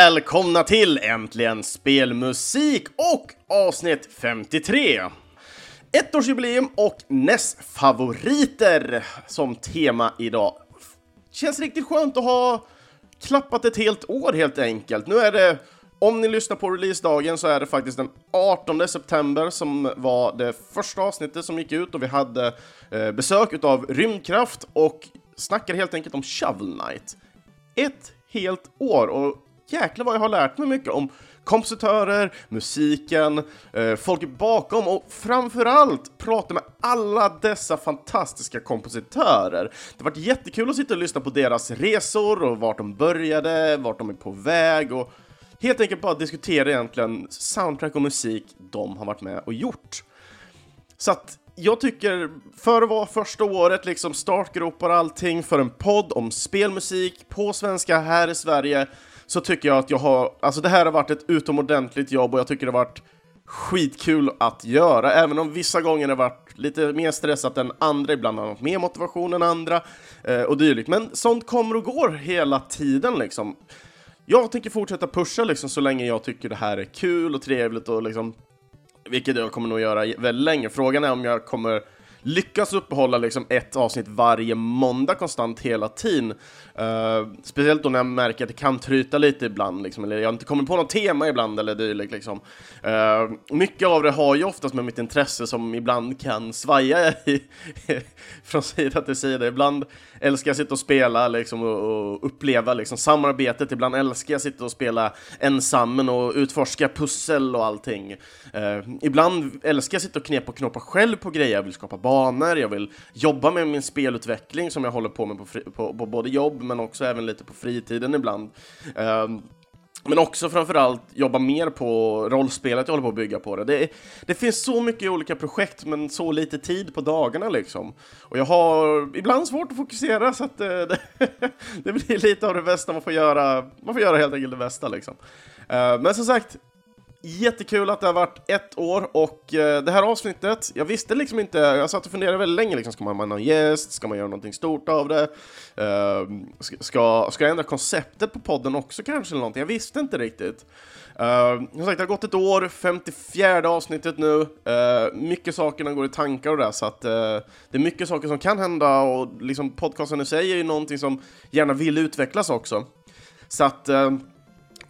välkomna till Äntligen Spelmusik och avsnitt 53! Ettårsjubileum och NES-favoriter som tema idag. Känns riktigt skönt att ha klappat ett helt år helt enkelt. Nu är det, om ni lyssnar på releasedagen så är det faktiskt den 18 september som var det första avsnittet som gick ut och vi hade eh, besök av Rymdkraft och snackade helt enkelt om Shovel Knight. Ett helt år och jäklar vad jag har lärt mig mycket om kompositörer, musiken, eh, folk bakom och framförallt prata med alla dessa fantastiska kompositörer. Det har varit jättekul att sitta och lyssna på deras resor och vart de började, vart de är på väg och helt enkelt bara diskutera egentligen soundtrack och musik de har varit med och gjort. Så att jag tycker, för att vara första året, liksom startgropar och allting för en podd om spelmusik på svenska här i Sverige, så tycker jag att jag har, alltså det här har varit ett utomordentligt jobb och jag tycker det har varit skitkul att göra, även om vissa gånger det har varit lite mer stressat än andra, ibland har man mer motivation än andra eh, och dylikt. Men sånt kommer och går hela tiden liksom. Jag tänker fortsätta pusha liksom så länge jag tycker det här är kul och trevligt och liksom vilket jag kommer nog göra väldigt länge. Frågan är om jag kommer lyckas uppehålla liksom ett avsnitt varje måndag konstant hela tiden. Uh, speciellt då när jag märker att det kan tryta lite ibland, liksom, eller jag inte kommer på något tema ibland eller dylikt. Liksom. Uh, mycket av det har ju oftast med mitt intresse som ibland kan svaja i, från sida till sida. Ibland älskar jag sitta och spela liksom, och, och uppleva liksom, samarbetet, ibland älskar jag sitta och spela ensam och utforska pussel och allting. Uh, ibland älskar jag sitta och knepa och knåpa själv på grejer, jag vill skapa banor, jag vill jobba med min spelutveckling som jag håller på med på, på, på både jobb men också även lite på fritiden ibland. Ehm, men också framförallt jobba mer på rollspelet jag håller på att bygga på det. det. det. finns så mycket olika projekt men så lite tid på dagarna liksom. Och jag har ibland svårt att fokusera så att det, eh, det, det blir lite av det bästa man får göra. Man får göra helt enkelt det bästa liksom. Ehm, men som sagt, Jättekul att det har varit ett år och eh, det här avsnittet, jag visste liksom inte, jag satt och funderade väldigt länge, liksom, ska man ha någon gäst, ska man göra någonting stort av det? Ehm, ska, ska jag ändra konceptet på podden också kanske eller någonting? Jag visste inte riktigt. Uh, som sagt, det har gått ett år, 54 avsnittet nu, uh, mycket saker går i tankar och det, så att uh, det är mycket saker som kan hända och liksom podcasten i sig är ju någonting som gärna vill utvecklas också. Så att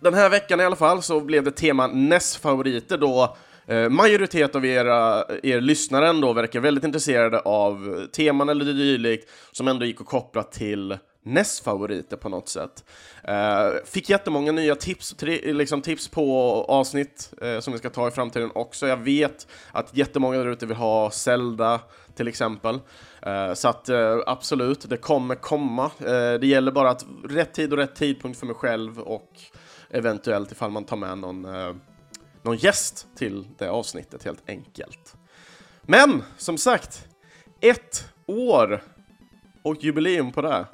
den här veckan i alla fall så blev det tema NES-favoriter då eh, majoritet av era, er lyssnare ändå verkar väldigt intresserade av teman eller dylikt som ändå gick att koppla till NES-favoriter på något sätt. Uh, fick jättemånga nya tips, tri, liksom tips på avsnitt uh, som vi ska ta i framtiden också. Jag vet att jättemånga där ute vill ha Zelda till exempel. Uh, så att absolut, det kommer komma. det gäller bara att rätt tid och rätt tidpunkt för mig själv och eventuellt ifall man tar med någon, eh, någon gäst till det avsnittet helt enkelt. Men som sagt, ett år och jubileum på det.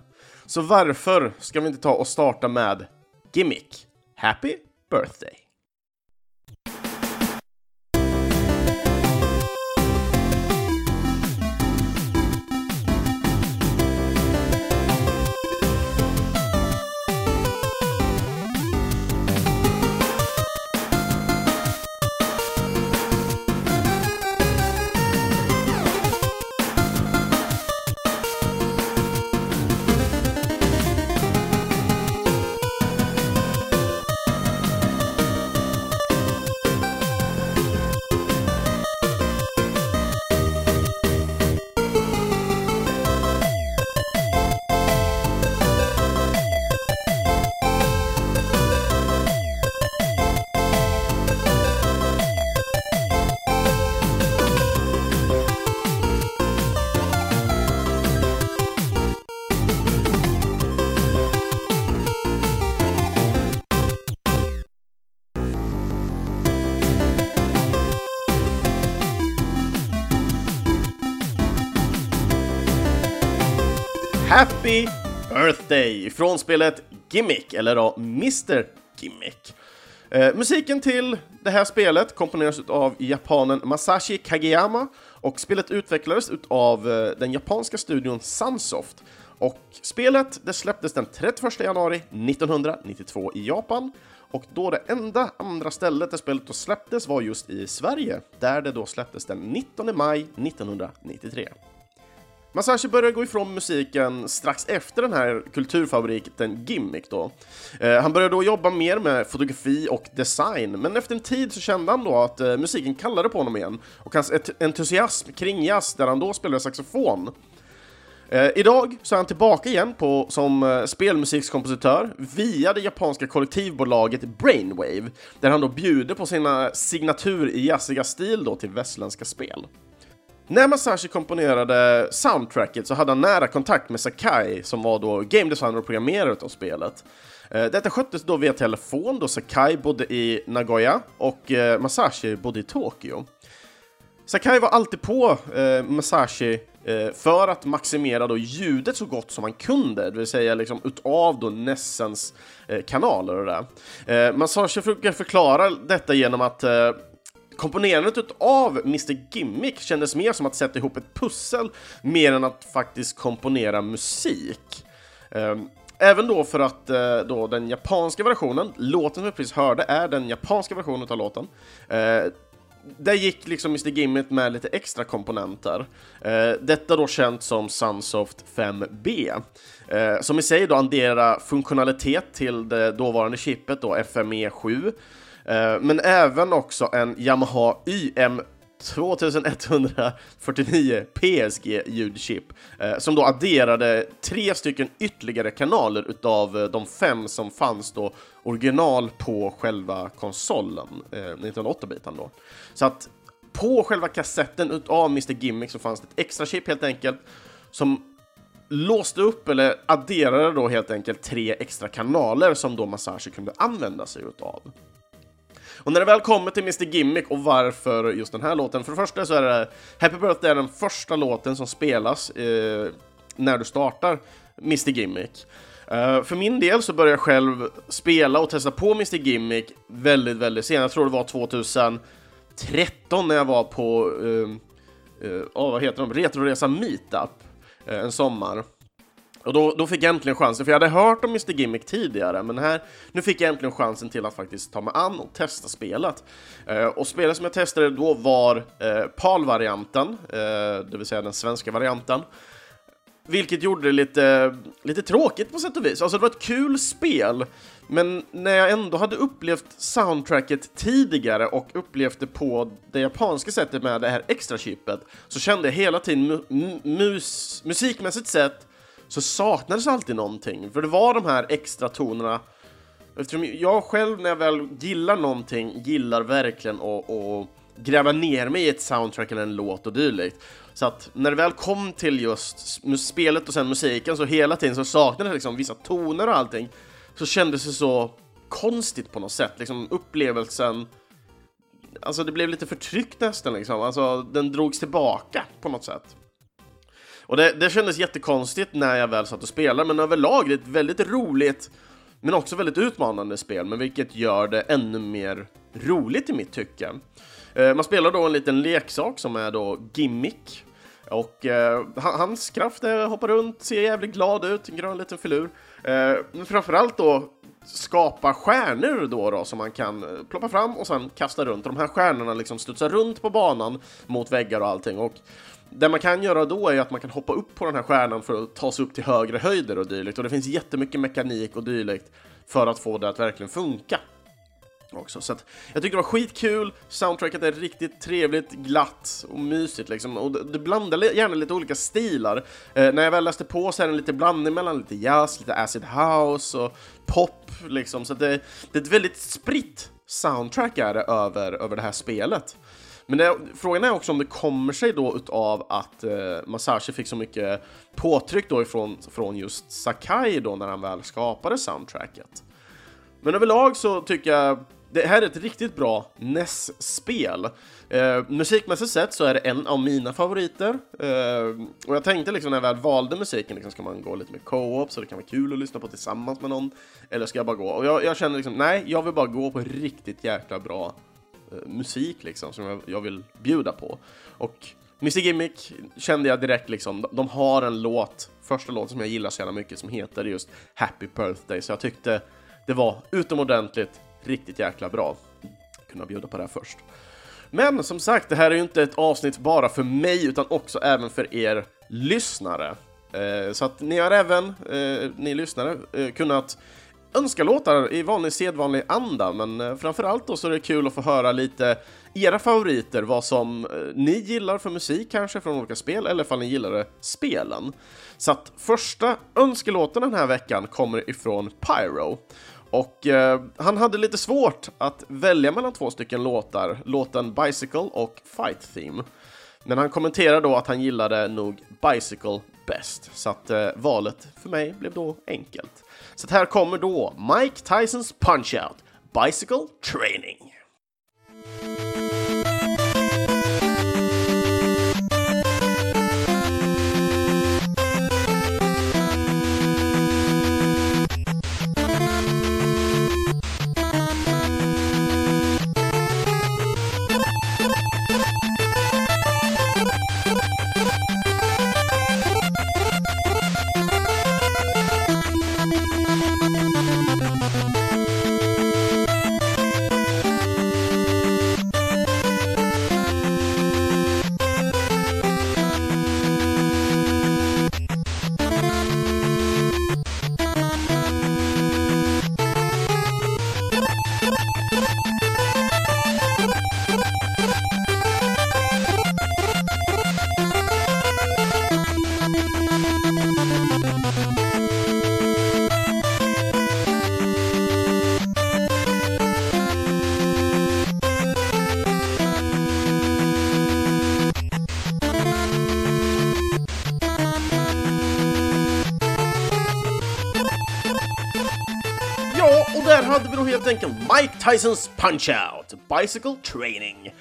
Så varför ska vi inte ta och starta med Gimmick? Happy birthday! Day från spelet Gimmick, eller då Mr Gimmick. Eh, musiken till det här spelet komponeras av japanen Masashi Kageyama och spelet utvecklades av eh, den japanska studion Sunsoft. Och spelet det släpptes den 31 januari 1992 i Japan och då det enda andra stället där spelet då släpptes var just i Sverige, där det då släpptes den 19 maj 1993. Masashi alltså började gå ifrån musiken strax efter den här kulturfabriken Gimmick då. Eh, han började då jobba mer med fotografi och design, men efter en tid så kände han då att eh, musiken kallade på honom igen och hans entusiasm kring jazz där han då spelade saxofon Eh, idag så är han tillbaka igen på, som eh, spelmusikskompositör via det japanska kollektivbolaget Brainwave, där han då bjuder på sina signatur i jazziga stil då till västländska spel. När Masashi komponerade soundtracket så hade han nära kontakt med Sakai som var då game designer och programmerare av spelet. Eh, detta sköttes då via telefon då Sakai bodde i Nagoya och eh, Masashi bodde i Tokyo. Sakai var alltid på eh, Masashi eh, för att maximera då ljudet så gott som man kunde, det vill säga liksom utav då Nessens eh, kanaler och det där. Eh, Masashi försöker förklara detta genom att eh, Komponerandet av Mr Gimmick kändes mer som att sätta ihop ett pussel mer än att faktiskt komponera musik. Ehm, även då för att eh, då den japanska versionen, låten som vi precis hörde, är den japanska versionen av låten. Eh, där gick liksom Mr Gimmick med lite extra komponenter. Eh, detta då känt som Sunsoft 5B, som i sig då adderar funktionalitet till det dåvarande chippet då FME 7, Eh, men även också en Yamaha YM 2149 PSG ljudchip eh, som då adderade tre stycken ytterligare kanaler utav eh, de fem som fanns då original på själva konsolen, 1908-biten då. Så att på själva kassetten utav Mr Gimmick så fanns det ett extra chip helt enkelt som låste upp eller adderade då helt enkelt tre extra kanaler som då Masashi kunde använda sig utav. Och när det väl kommer till Mr Gimmick och varför just den här låten, för det första så är det Happy Birthday är den första låten som spelas eh, när du startar Mr Gimmick. Uh, för min del så började jag själv spela och testa på Mr Gimmick väldigt, väldigt sent. Jag tror det var 2013 när jag var på, uh, uh, vad heter de, Retroresa Meetup en sommar. Och då, då fick jag äntligen chansen, för jag hade hört om Mr Gimmick tidigare, men här, nu fick jag äntligen chansen till att faktiskt ta mig an och testa spelet. Eh, och spelet som jag testade då var eh, PAL-varianten, eh, det vill säga den svenska varianten. Vilket gjorde det lite, lite tråkigt på sätt och vis. Alltså det var ett kul spel, men när jag ändå hade upplevt soundtracket tidigare och upplevt det på det japanska sättet med det här extra chippet så kände jag hela tiden mu mus musikmässigt sett så saknades alltid någonting. För det var de här extra tonerna. Eftersom jag själv när jag väl gillar någonting gillar verkligen att, att gräva ner mig i ett soundtrack eller en låt och dylikt. Så att när det väl kom till just spelet och sen musiken så hela tiden så saknades liksom vissa toner och allting. Så kändes det så konstigt på något sätt, liksom upplevelsen Alltså det blev lite förtryckt nästan liksom, alltså den drogs tillbaka på något sätt. Och det, det kändes jättekonstigt när jag väl satt och spelade, men överlag det är ett väldigt roligt men också väldigt utmanande spel, men vilket gör det ännu mer roligt i mitt tycke. Eh, man spelar då en liten leksak som är då Gimmick, och eh, hans kraft eh, är att hoppa runt, ser jävligt glad ut, en grön liten filur. Eh, men framförallt då skapa stjärnor då, då som man kan eh, ploppa fram och sen kasta runt. Och de här stjärnorna liksom studsar runt på banan mot väggar och allting. Och det man kan göra då är att man kan hoppa upp på den här stjärnan för att ta sig upp till högre höjder och dylikt. Och det finns jättemycket mekanik och dylikt för att få det att verkligen funka. Också. Så jag tycker det var skitkul, soundtracket är riktigt trevligt, glatt och mysigt liksom. Och det, blandar gärna lite olika stilar. Eh, när jag väl läste på så är det lite blandning mellan lite jazz, lite acid house och pop liksom. Så det, det är ett väldigt spritt soundtrack är det över, över det här spelet. Men det, frågan är också om det kommer sig då utav att eh, Masashi fick så mycket påtryck då ifrån från just Sakai då när han väl skapade soundtracket. Men överlag så tycker jag det här är ett riktigt bra NES-spel. Eh, musikmässigt sett så är det en av mina favoriter. Eh, och jag tänkte liksom när jag väl valde musiken, liksom, ska man gå lite med co-op så det kan vara kul att lyssna på tillsammans med någon? Eller ska jag bara gå? Och jag, jag känner liksom, nej, jag vill bara gå på riktigt jäkla bra Eh, musik liksom som jag, jag, vill bjuda på. Och Mr Gimmick kände jag direkt liksom, de har en låt, första låten som jag gillar så jävla mycket som heter just Happy Birthday, så jag tyckte det var utomordentligt riktigt jäkla bra. Kunna bjuda på det här först. Men som sagt, det här är ju inte ett avsnitt bara för mig utan också även för er lyssnare. Eh, så att ni har även, eh, ni lyssnare, kunnat önska låtar i vanlig sedvanlig anda, men eh, framförallt då så är det kul att få höra lite era favoriter, vad som eh, ni gillar för musik kanske från olika spel, eller ifall ni gillar eh, spelen. Så att första önskelåten den här veckan kommer ifrån Pyro. Och eh, han hade lite svårt att välja mellan två stycken låtar, låten Bicycle och Fight Theme. Men han kommenterar då att han gillade nog Bicycle bäst, så att eh, valet för mig blev då enkelt. Så här kommer då Mike Tysons Punch-Out, Bicycle Training. Tysons Punch-Out, Bicycle Training.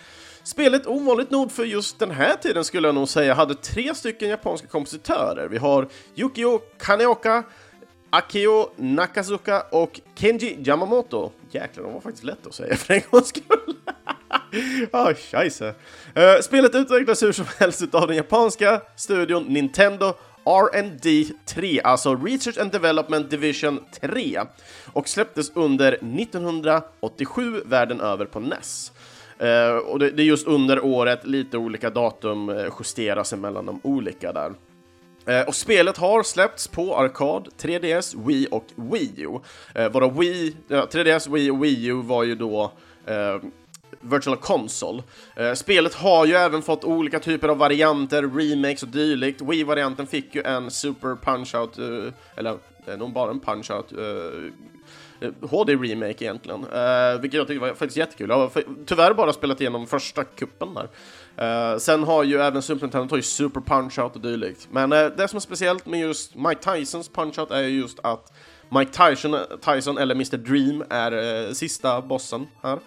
Spelet, ovanligt nog för just den här tiden skulle jag nog säga, hade tre stycken japanska kompositörer. Vi har Yukio Kaneoka, Akio Nakazuka och Kenji Yamamoto. Jäklar, de var faktiskt lätta att säga för en gångs skull. Ah, scheisse. Uh, spelet utvecklas hur som helst av den japanska studion Nintendo R&D 3, alltså Research and Development Division 3, och släpptes under 1987 världen över på NES. Uh, eh, och det, det, är just under året, lite olika datum uh, justeras emellan de olika där. Uh, och spelet har släppts på arkad, 3DS, Wii och Wii U. Uh, varav Wii, 3DS, Wii och Wii U var ju då Virtual Console. Eh, spelet har ju även fått olika typer av varianter, remakes och dylikt. Wii-varianten fick ju en Super Punch-Out, eh, eller eh, nog bara en Punch-Out, HD-remake eh, egentligen, uh, vilket jag tyckte var faktiskt jättekul. Jag har tyvärr bara spelat igenom första kuppen där. Uh, sen har ju även Super Nintendo tagit Super Punch-Out och dylikt. Men uh, det som är speciellt med just Mike Tysons Punch-Out är just att Mike Tyson, Tyson eller Mr Dream, är sista bossen här.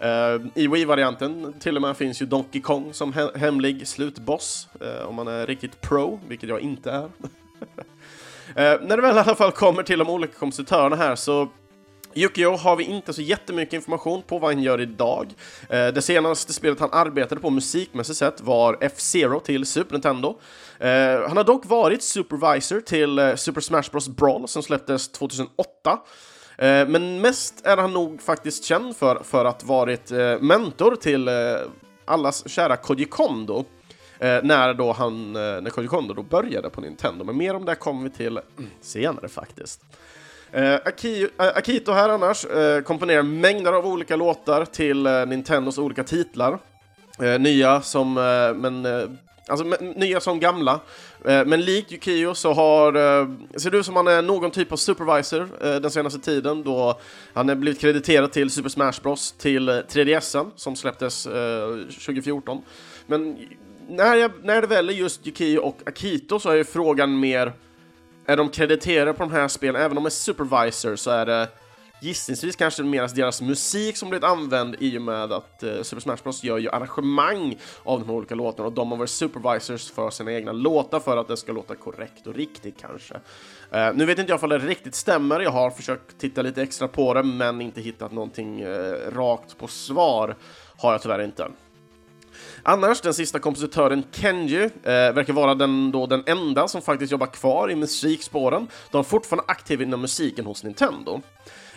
Eh, I Wii-varianten till och med finns ju Donkey Kong som he hemlig slutboss, eh, om man är riktigt pro, vilket jag inte är. Eh, när det väl i alla fall kommer till de olika kompositörerna här så Yukio har vi inte så jättemycket information på vad han gör idag. Det senaste spelet han arbetade på musikmässigt sett var F-Zero till Super Nintendo. Han har dock varit supervisor till Super Smash Bros Brawl som släpptes 2008. Eh, men mest är han nog faktiskt känd för, för att varit eh, mentor till eh, allas kära Koji Kondo. när då han, när Koji Kondo då började på Nintendo, men mer om det kommer vi till senare faktiskt. Akito här annars komponerar mängder av olika låtar till Nintendos olika titlar. nya som, men Alltså nya som gamla. Eh, men likt Yukio så har, eh, ser det ut som han är någon typ av supervisor eh, den senaste tiden då han är blivit krediterad till Super Smash Bros till 3DSen som släpptes 2014. Men när, jag, när det väl är just Yukio och Akito så är ju frågan mer, är de krediterade på de här spelen? Även om de är supervisor så är det gissningsvis kanske mer deras musik som blivit använd i och med att eh, Super Smash Bros gör ju arrangemang av de här olika låtarna och de har varit supervisors för sina egna låtar för att det ska låta korrekt och riktigt kanske. Eh, nu vet inte jag om det riktigt stämmer, jag har försökt titta lite extra på det men inte hittat någonting eh, rakt på svar har jag tyvärr inte. Annars, den sista kompositören Kenji eh, verkar vara den, då, den enda som faktiskt jobbar kvar i musikspåren. De är fortfarande aktiva inom musiken hos Nintendo.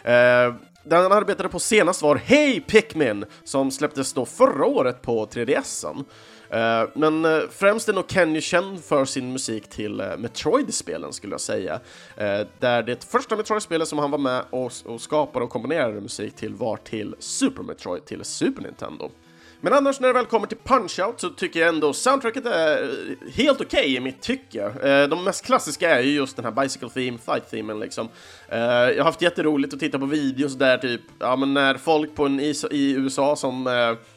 Eh, den han arbetade på senast var Hey Pikmin, som släpptes då förra året på 3DSen. Uh, eh, men uh, främst är nog Kenny känd för sin musik till uh, Metroid-spelen skulle jag säga. där det första Metroid-spelet som han var med och, och skapade och komponerade musik till var till Super Metroid till Super Nintendo. Men annars när det väl kommer till Punch-Out så tycker jag ändå soundtracket är eh, helt okej okay i mitt tycke. Eh, de mest klassiska är ju just den här Bicycle Theme, Fight-themen liksom. Eh, jag har haft jätteroligt att titta på videos där typ, ja men när folk på en is i USA som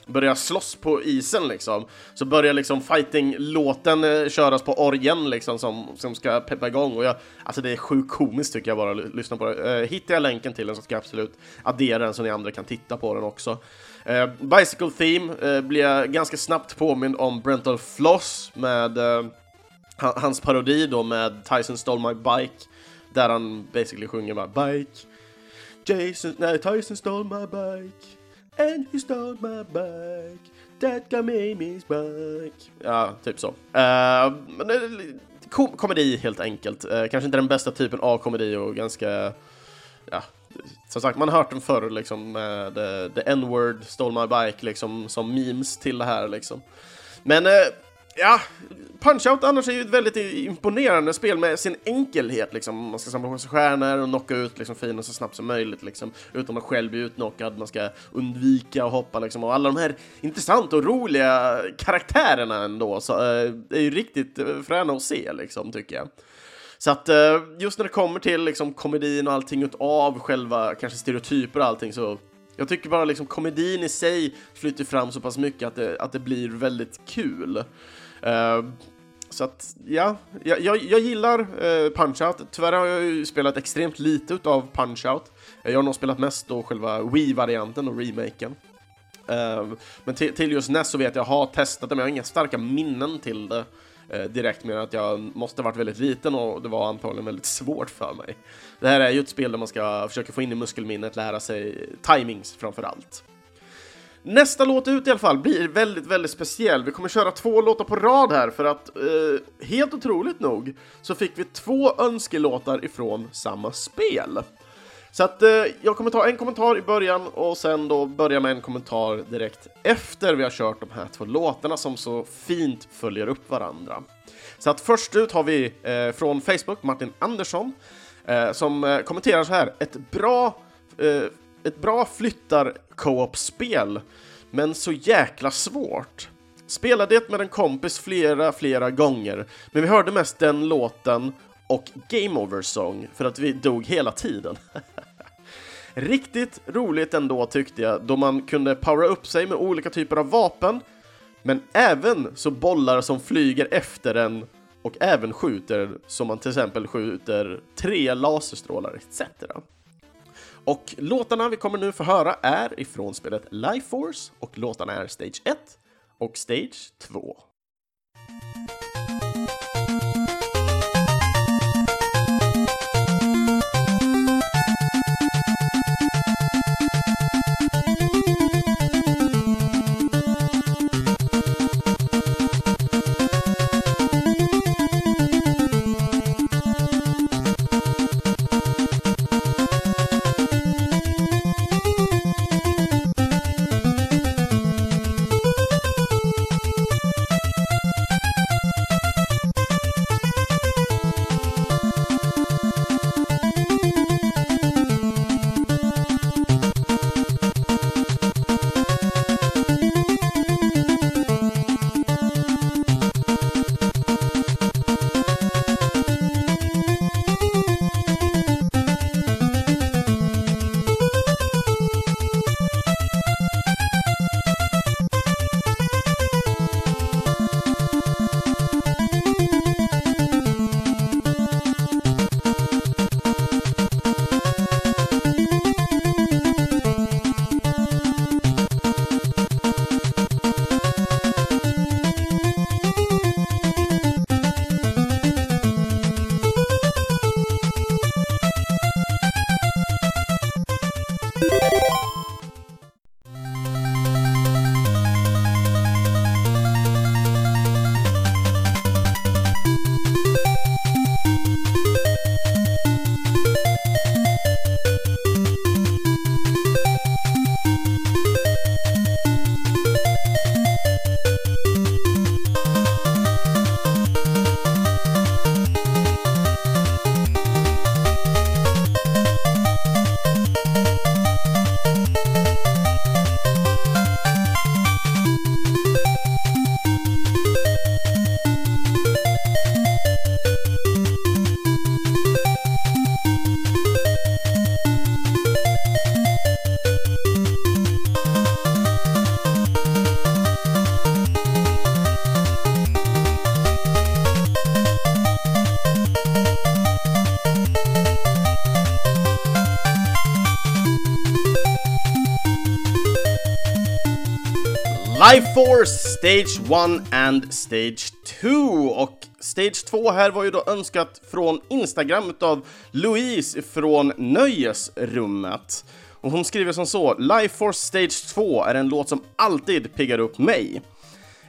börjar slåss på isen liksom, så börjar liksom fighting-låten köras på orgen liksom som, som ska peppa igång och jag, alltså det är sjukt komiskt tycker jag bara att lyssna på det. Hittar jag länken till den så ska jag absolut addera den så ni andra kan titta på den också. Eh, Bicycle Theme eh, blir jag ganska snabbt påmind om Brental Floss med eh, hans parodi då med Tyson Stole My Bike där han basically sjunger bara Bike Jason, nej Tyson stole my bike And he stole my bike That got me his bike Ja, typ så. Eh, men kom komedi helt enkelt. Eh, kanske inte den bästa typen av komedi och ganska ja, som sagt, man har hört den förr liksom med the, the N-word, stole my bike liksom som memes till det här liksom. Men eh, ja, Punch-Out annars är ju ett väldigt imponerande spel med sin enkelhet liksom. Man ska samla på sig stjärnor och knocka ut liksom fienden så snabbt som möjligt liksom. Utan att själv bli utknockad, man ska undvika och hoppa liksom. Och alla de här intressanta och roliga karaktärerna ändå så eh, är ju riktigt eh, fräna att se liksom, tycker jag. Så att eh, just när det kommer till liksom komedin och allting utav själva kanske stereotyper och allting så jag tycker bara liksom komedin i sig flyter fram så pass mycket att det, att det blir väldigt kul. Uh, så att, ja, jag, jag, jag gillar eh, uh, Punch-Out. Tyvärr har jag ju spelat extremt lite utav Punch-Out. Eh, jag har nog spelat mest då själva Wii-varianten och remaken. Uh, men till, till just NES så vet jag, jag har testat det, men jag har inga starka minnen till det Eh, direkt med att jag måste ha varit väldigt liten och det var antagligen väldigt svårt för mig. Det här är ju ett spel där man ska försöka få in i muskelminnet, lära sig timings framför allt. Nästa låt ut i alla fall blir väldigt, väldigt speciell. Vi kommer köra två låtar på rad här för att eh, helt otroligt nog så fick vi två önskelåtar ifrån samma spel. Så att eh, jag kommer ta en kommentar i början och sen då börja med en kommentar direkt efter vi har kört de här två låtarna som så fint följer upp varandra. Så att först ut har vi eh, från Facebook, Martin Andersson, eh, som eh, kommenterar så här. Ett bra, eh, ett bra flyttar co-op-spel, men så jäkla svårt. Spelade det med en kompis flera, flera gånger, men vi hörde mest den låten och Game Over Song för att vi dog hela tiden. Riktigt roligt ändå tyckte jag, då man kunde powera upp sig med olika typer av vapen, men även så bollar som flyger efter en och även skjuter, som man till exempel skjuter tre laserstrålar etc. Och låtarna vi kommer nu få höra är ifrån spelet Life Force och låtarna är Stage 1 och Stage 2. Stage 1 and Stage 2 och Stage 2 här var ju då önskat från Instagram utav Louise från Nöjesrummet. Och hon skriver som så, Life Force Stage 2 är en låt som alltid piggar upp mig.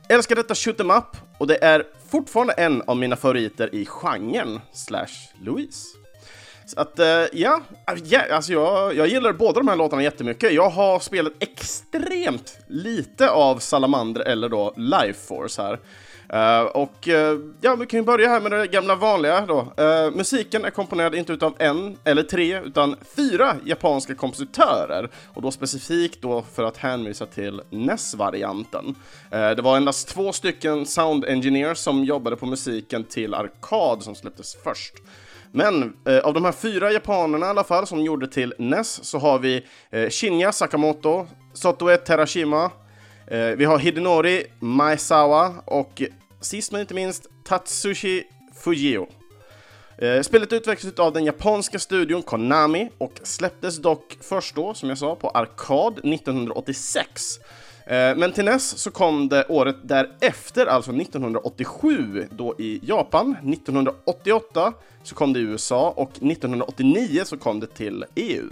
Älskar detta shoot em up och det är fortfarande en av mina favoriter i genren, slash Louise. Så att, uh, ja, alltså jag, jag gillar båda de här låtarna jättemycket. Jag har spelat extremt lite av Salamander eller då Life Force här. Uh, och uh, ja, vi kan ju börja här med det gamla vanliga då. Uh, musiken är komponerad inte utav en eller tre, utan fyra japanska kompositörer. Och då specifikt då för att hänvisa till NES-varianten. det var endast två stycken sound engineers som jobbade på musiken till Arkad som släpptes först. Men eh, av de här fyra japanerna i alla fall som gjorde till NES så har vi eh, Shinya Sakamoto, Sotoe Terashima, eh, vi har Hidenori Maezawa och sist men inte minst Tatsushi Fujio. Eh, spelet utvecklades av den japanska studion Konami och släpptes dock först då, som jag sa, på arkad 1986. Eh, men till NES så kom det året därefter, alltså 1987, då i Japan. 1988 så kom det i USA och 1989 så kom det till EU.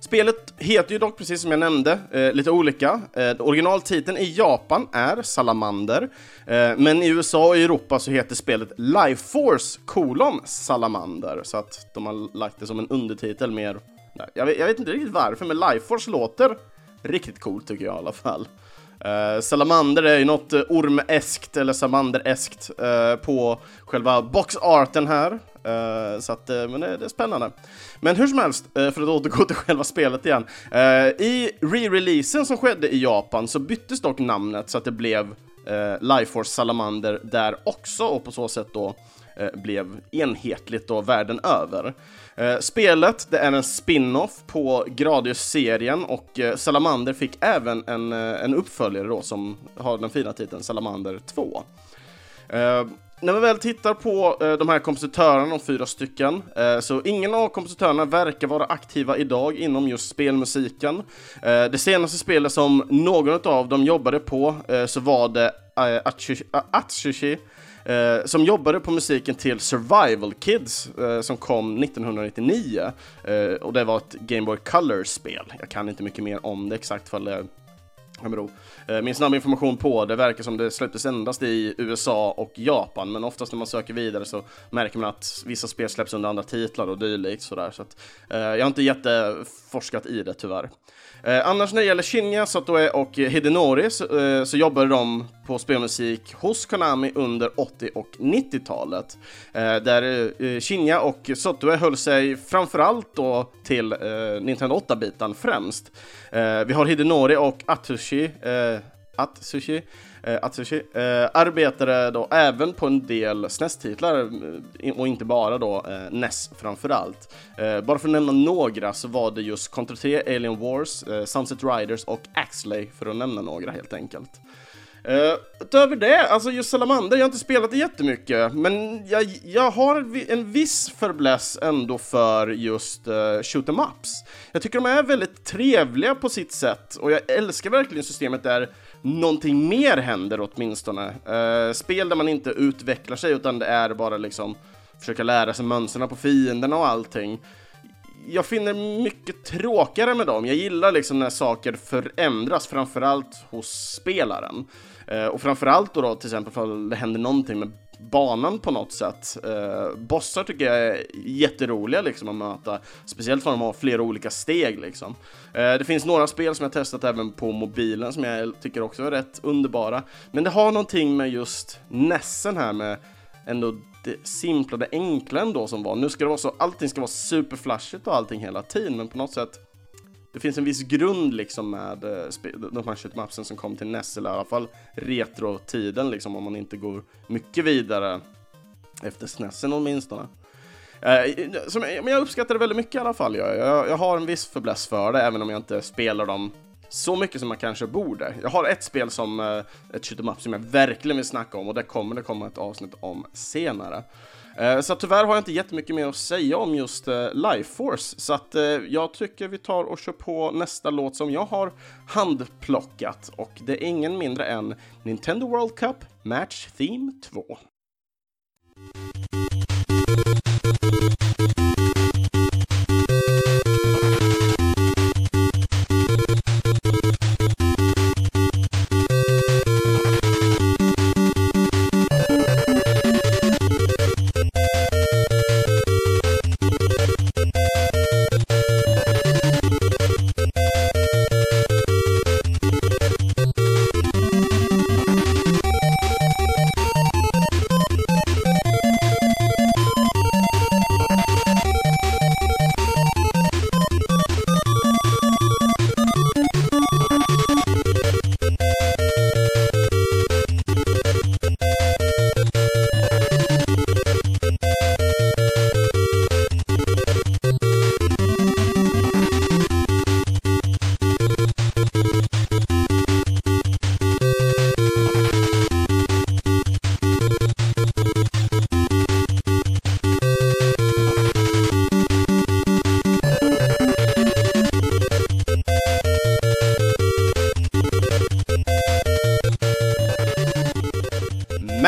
Spelet heter ju dock, precis som jag nämnde, eh, lite olika. Eh, originaltiteln i Japan är Salamander, eh, men i USA och Europa så heter spelet Life Force kolon Salamander, så att de har lagt det som en undertitel mer... Jag vet, jag vet inte riktigt varför, men Life Force låter riktigt coolt tycker jag i alla fall. Uh, salamander är ju något uh, ormeskt eller salamandereskt uh, eh, på själva boxarten här. Uh, så att, men det, det, är spännande. Men hur som helst, för att återgå till själva spelet igen. I re-releasen som skedde i Japan så byttes dock namnet så att det blev uh, Life Force Salamander där också och på så sätt då blev enhetligt då världen över. Eh, spelet det är en spin-off på Gradius-serien och eh, Salamander fick även en, eh, en uppföljare då som har den fina titeln Salamander 2. Eh, när vi väl tittar på de här kompositörerna, de fyra stycken, så ingen av kompositörerna verkar vara aktiva idag inom just spelmusiken. Det senaste spelet som någon av dem jobbade på så var det Atsushi eh, som jobbade på musiken till Survival Kids eh, som kom 1999 eh, och det var ett Game Boy Color-spel. Jag kan inte mycket mer om det exakt för det eh, Eh, min snabba information på det verkar som det släpptes endast i USA och Japan, men oftast när man söker vidare så märker man att vissa spel släpps under andra titlar och dylikt sådär, så att eh, jag har inte jätteforskat i det tyvärr. Eh, annars när det gäller Shinya, Satoe och Hidenori så, eh, så jobbade de på spelmusik hos Konami under 80 och 90-talet. Eh, där eh, Shinya och Satoe höll sig framförallt då till eh, Nintendo 8-bitan främst. Eh, vi har Hidenori och Atsushi, eh, Atsushi eh, Atsushi, eh, arbetade då även på en del SNES-titlar eh, och inte bara då eh, NES framförallt. Eh, bara för att nämna några så var det just Contra 3, Alien Wars, eh, Sunset Riders och Axley för att nämna några helt enkelt. Uh, utöver det, alltså just Salamander, jag har inte spelat det jättemycket, men jag, jag har en viss förbläss ändå för just uh, shoot em ups. Jag tycker de är väldigt trevliga på sitt sätt, och jag älskar verkligen systemet där någonting mer händer åtminstone. Uh, spel där man inte utvecklar sig, utan det är bara liksom försöka lära sig mönstren på fienderna och allting jag finner mycket tråkigare med dem. Jag gillar liksom när saker förändras, framförallt hos spelaren. Eh, och framförallt då, då till exempel om det händer någonting med banan på något sätt. Eh, bossar tycker jag är jätteroliga liksom att möta, speciellt för att de har flera olika steg liksom. Eh, det finns några spel som jag testat även på mobilen som jag tycker också är rätt underbara. Men det har någonting med just Nessen här med ändå det simpla, det enkla ändå som var. Nu ska det vara så, allting ska vara superflashigt och allting hela tiden, men på något sätt det finns en viss grund liksom med eh, de här shitmapsen som kom till NES, eller i alla fall retro-tiden liksom, om man inte går mycket vidare efter SNESen åtminstone. Eh, som, men jag uppskattar det väldigt mycket i alla fall. Jag, jag, jag har en viss förbläss för det, även om jag inte spelar dem så mycket som man kanske borde. Jag har ett spel som uh, ett shoot'em up som jag verkligen vill snacka om och det kommer det komma ett avsnitt om senare. Eh, så tyvärr har jag inte jättemycket mer att säga om just eh, Life Force, så att eh, jag tycker vi tar och kör på nästa låt som jag har handplockat och det är ingen mindre än Nintendo World Cup Match Theme 2.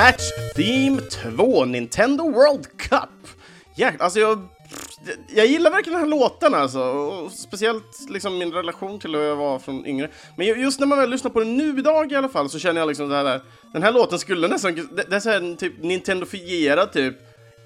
Match Theme 2, Nintendo World Cup! Jäklar, alltså jag, jag gillar verkligen den här låten alltså, och speciellt liksom min relation till hur jag var från yngre. Men just när man väl lyssnar på den nu idag i alla fall så känner jag liksom det här, den här låten skulle nästan, det, det är så här typ Nintendofierad typ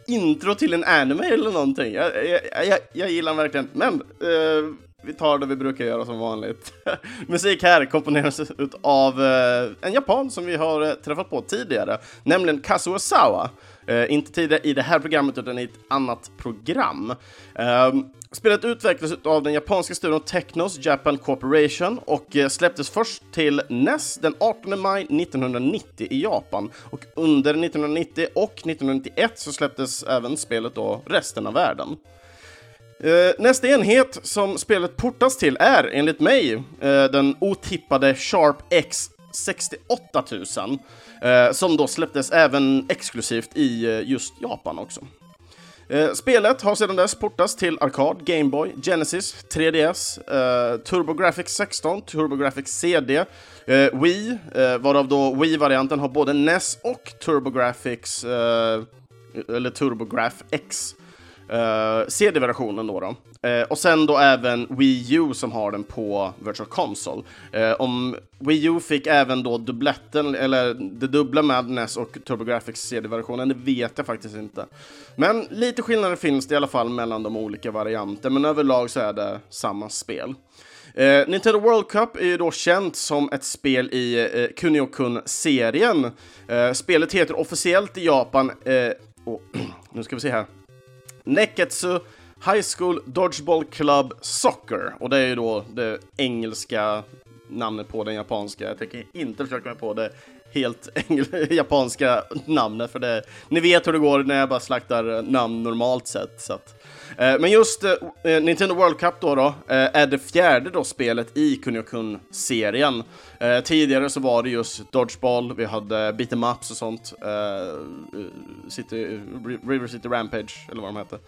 intro till en anime eller någonting. Jag, jag, jag, jag gillar den verkligen, men eh, vi tar det vi brukar göra som vanligt. Musik här komponeras av eh, en japan som vi har eh, träffat på tidigare, nämligen Kazuo Sawa. Eh, inte tidigare i det här programmet utan i ett annat program. Eh, spelet utvecklades av den japanska studion Technos Japan Corporation och eh, släpptes först till NES den 18 maj 1990 i Japan. Och under 1990 och 1991 så släpptes även spelet då resten av världen. Uh, nästa enhet som spelet portas till är, enligt mig, uh, den otippade Sharp X 68000, uh, eh, som då släpptes även exklusivt i just Japan också. Spelet har sedan dess portats till Arkad, Gameboy, Genesis, 3DS, TurboGrafx 16, TurboGrafx CD, Wii, varav då Wii-varianten har både NES och TurboGrafx, eller TurboGrafx X Eh, uh, CD-versionen då. då. Uh, och sen då även Wii U som har den på Virtual Console. Uh, om Wii U fick även då dubbletten, eller det dubbla med NES och TurboGrafx CD-versionen, det vet jag faktiskt inte. Men lite skillnader finns det i alla fall mellan de olika varianterna, men överlag så är det samma spel. Uh, Nintendo World Cup är ju då känt som ett spel i uh, Kunio-kun-serien. Uh, spelet heter officiellt i Japan, och, nu ska vi se här, Neketsu High School Dodgeball Club Soccer. Och det är ju då det engelska namnet på den japanska. Jag tänker inte försöka mig på det helt japanska namnet, för det, ni vet hur det går när jag bara slaktar eh, namn normalt sett. Så att, eh, men just eh, eh, Nintendo World Cup då, då eh, är det fjärde då spelet i Kunio-kun-serien. Eh, tidigare så var det just Dodgeball, vi hade beat'em ups och sånt. Eh, eh City, River City Rampage, eller vad de hette.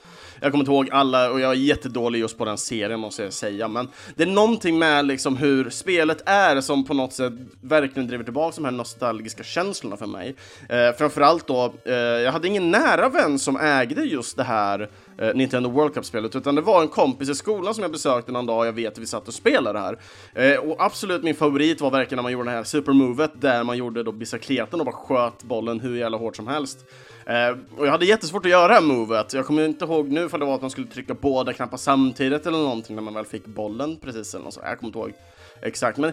Jag kommer inte ihåg alla och jag är jättedålig just på den serien måste jag säga, men det är någonting med liksom hur spelet är som på något sätt verkligen driver tillbaka de här nostalgiska känslorna för mig. Eh, framförallt då, eh, jag hade ingen nära vän som ägde just det här eh, Nintendo World Cup-spelet, utan det var en kompis i skolan som jag besökte någon dag och jag vet att vi satt och spelade det här. Eh, och absolut min favorit var verkligen när man gjorde det här supermovet där man gjorde då bicicleten och bara sköt bollen hur jävla hårt som helst. Uh, och jag hade jättesvårt att göra det här movet. Jag kommer inte ihåg nu för det var att man skulle trycka båda knappar samtidigt eller någonting när man väl fick bollen precis eller något så. Jag kommer inte ihåg exakt, men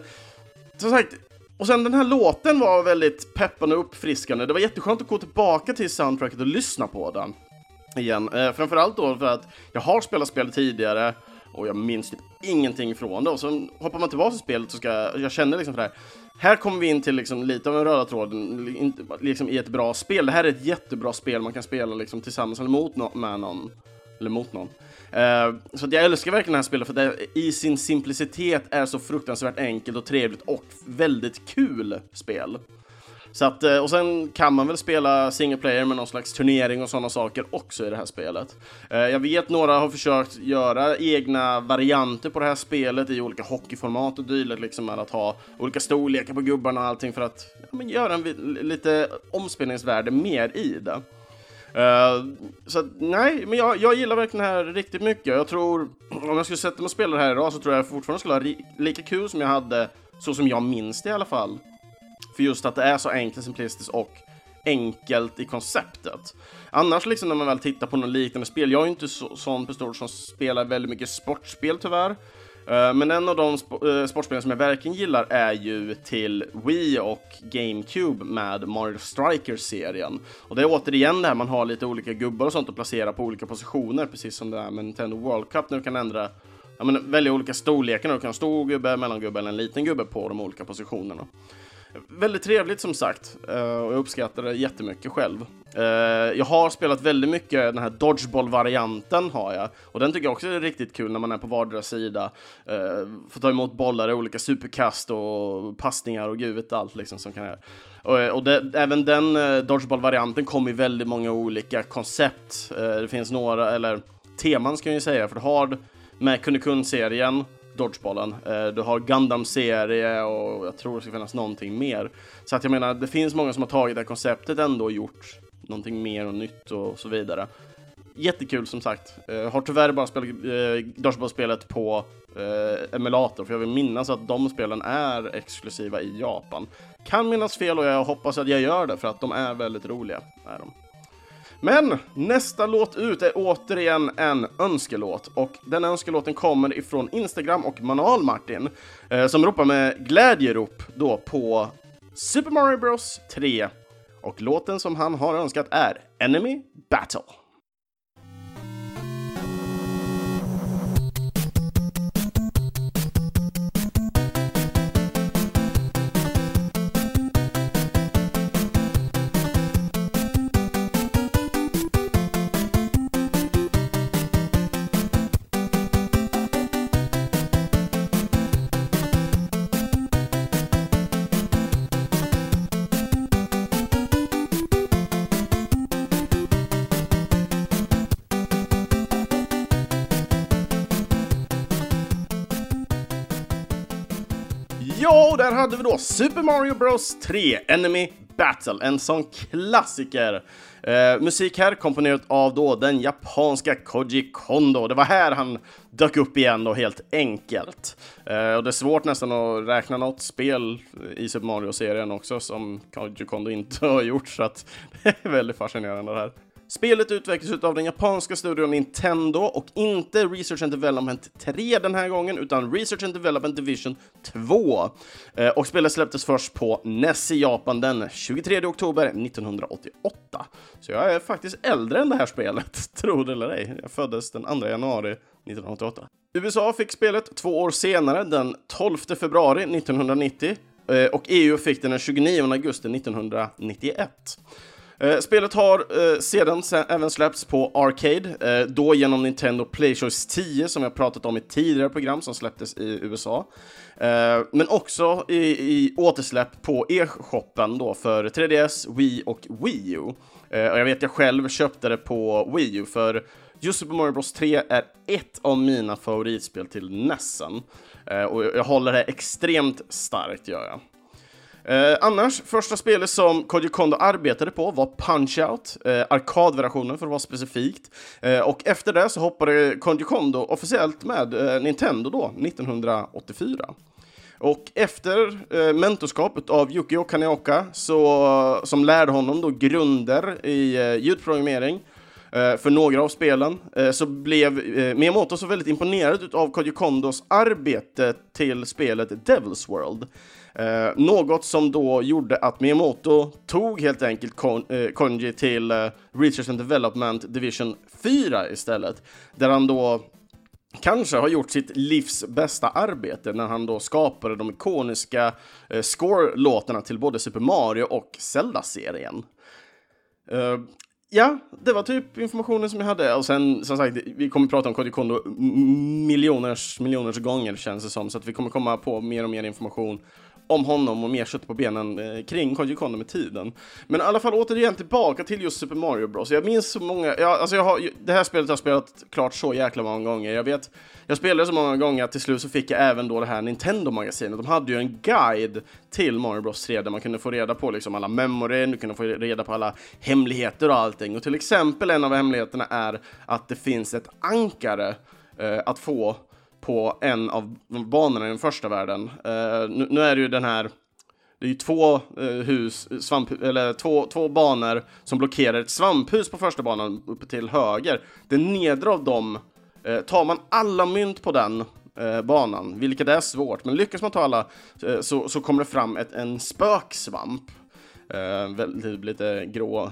som sagt, och sen den här låten var väldigt peppande och uppfriskande. Det var jätteskönt att gå tillbaka till soundtracket och lyssna på den igen. Eh, framförallt då för att jag har spelat spelet tidigare och jag minns typ ingenting från det. Och så hoppar man tillbaka till spelet så ska jag, jag känner liksom för det här. Här kommer vi in till liksom lite av en röda tråden liksom i ett bra spel. Det här är ett jättebra spel man kan spela liksom tillsammans eller mot no med någon. Eller mot någon. Eh, så så jag älskar verkligen det här spelet för det i sin simplicitet är så fruktansvärt enkelt och trevligt och väldigt kul spel. Så att, eh, och sen kan man väl spela single player med någon slags turnering och sådana saker också i det här spelet. Eh, jag vet några har försökt göra egna varianter på det här spelet i olika hockeyformat och dylikt, liksom med att ha olika storlekar på gubbarna och allting för att ja, men göra en lite omspelningsvärde mer i det. Uh, så nej, men jag, jag gillar verkligen det här riktigt mycket. Jag tror, om jag skulle sätta mig och spela det här idag så tror jag fortfarande skulle ha lika kul som jag hade, så som jag minns det i alla fall. För just att det är så enkelt, simplistiskt och enkelt i konceptet. Annars liksom när man väl tittar på något liknande spel, jag är ju inte så, sån person som spelar väldigt mycket sportspel tyvärr. Eh, men en av de sp- eh, sportspelen som jag verkligen gillar är ju till Wii och GameCube med Mario Strikers-serien. Och det är återigen det här man har lite olika gubbar och sånt att placera på olika positioner, precis som det är med Nintendo World Cup när du kan ändra ja, men välja olika storlekar, du kan ha en stor gubbe, mellangubbe eller en liten gubbe på de olika positionerna. Väldigt trevligt som sagt, eh, och jag uppskattar det jättemycket själv. Eh, jag har spelat väldigt mycket den här Dodgeball-varianten har jag, och den tycker jag också är riktigt kul när man är på vardera sida. Eh, får ta emot bollar i olika superkast och passningar och gud vet allt liksom som kan göra. Och, och det, även den Dodgeball-varianten kommer i väldigt många olika koncept. det finns några, eller teman ska jag ju säga, för du har med Kunde-Kun-serien Dodgeballen. Eh, du har Gundam-serie och jag tror det ska finnas någonting mer. Så att jag menar, det finns många som har tagit det här konceptet ändå och gjort någonting mer och nytt och så vidare. Jättekul som sagt. Jag har tyvärr bara spelat uh, Dodgeball-spelet på uh, emulator, för jag vill minnas att de spelen är exklusiva i Japan. Kan minnas fel och jag hoppas att jag gör det, för att de är väldigt roliga. Är de. Men nästa låt ut är återigen en önskelåt. Och den önskelåten kommer ifrån Instagram och Manual Martin eh, som ropar med glädjerop då på Super Mario Bros. 3 och låten som han har önskat är Enemy Battle. Där hade vi då Super Mario Bros 3 Enemy Battle, en sån klassiker. Eh, musik här komponerat av då den japanska Koji Kondo. Det var här han dök upp igen då helt enkelt. Eh, och det är svårt nästan att räkna något spel i Super Mario-serien också som Koji Kondo inte har gjort så att det är väldigt fascinerande det här. Spelet utvecklas av den japanska studion Nintendo och inte Research and Development 3 den här gången, utan Research and Development Division 2. Eh, och spelet släpptes först på NES i Japan den 23 oktober 1988. Så jag är faktiskt äldre än det här spelet, tro det eller ej. Jag föddes den 2 januari 1988. USA fick spelet två år senare, den 12 februari 1990, eh, och EU fick den den 29 augusti 1991. Eh, spelet har eh, sedan även släppts på Arcade, eh, då genom Nintendo Playchoice 10 som jag pratat om i tidigare program som släpptes i USA. Eh, men också i, i återsläpp på e-shoppen då för 3DS, Wii och Wii U. Eh, och jag vet jag själv köpte det på Wii U för just Super Mario Bros 3 är ett av mina favoritspel till Nessen. Eh, och jag håller det extremt starkt gör jag. Eh, annars, första spelet som Koji Kondo arbetade på var Punch-Out, eh, arkadversionen för att vara specifikt. Eh, och efter det så hoppade Koji Kondo officiellt med eh, Nintendo då, 1984. Och efter eh, mentorskapet av Yukio Kaneoka, så, som lärde honom då grunder i eh, ljudprogrammering, eh, för några av spelen, eh, så blev eh, Miyamoto så väldigt imponerad av Koji Kondos arbete till spelet Devil's World. Eh, något som då gjorde att Miyamoto tog helt enkelt Kon eh, Konji till eh, Research and Development Division 4 istället, där han då kanske har gjort sitt livs bästa arbete när han då skapade de ikoniska eh, score-låtarna till både Super Mario och Zelda-serien. Uh, ja, det var typ informationen som jag hade. Och sen, som sagt, vi kommer prata om Koji Kondo miljoners, miljoners gånger känns det som. Så att vi kommer komma på mer och mer information om honom och mer kött på benen eh, kring Koji Kondo med tiden. Men i alla fall återigen tillbaka till just Super Mario Bros. Jag minns så många, jag, alltså jag har, det här spelet har jag spelat klart så jäkla många gånger. Jag vet, jag spelade så många gånger att till slut så fick jag även då det här Nintendo-magasinet. De hade ju en guide till Mario Bros 3 där man kunde få reda på liksom alla memory, du kunde få reda på alla hemligheter och allting. Och till exempel en av hemligheterna är att det finns ett ankare eh, att få på en av banorna i den första världen. Eh, nu, nu, är det ju den här, det är ju två eh, hus, svamp, eller två, två banor som blockerar ett svamphus på första banan uppe till höger. Den nedre av dem, eh, tar man alla mynt på den banan, vilket är svårt, men lyckas man ta alla så, så kommer det fram ett, en spöksvamp. väldigt, lite gråaktig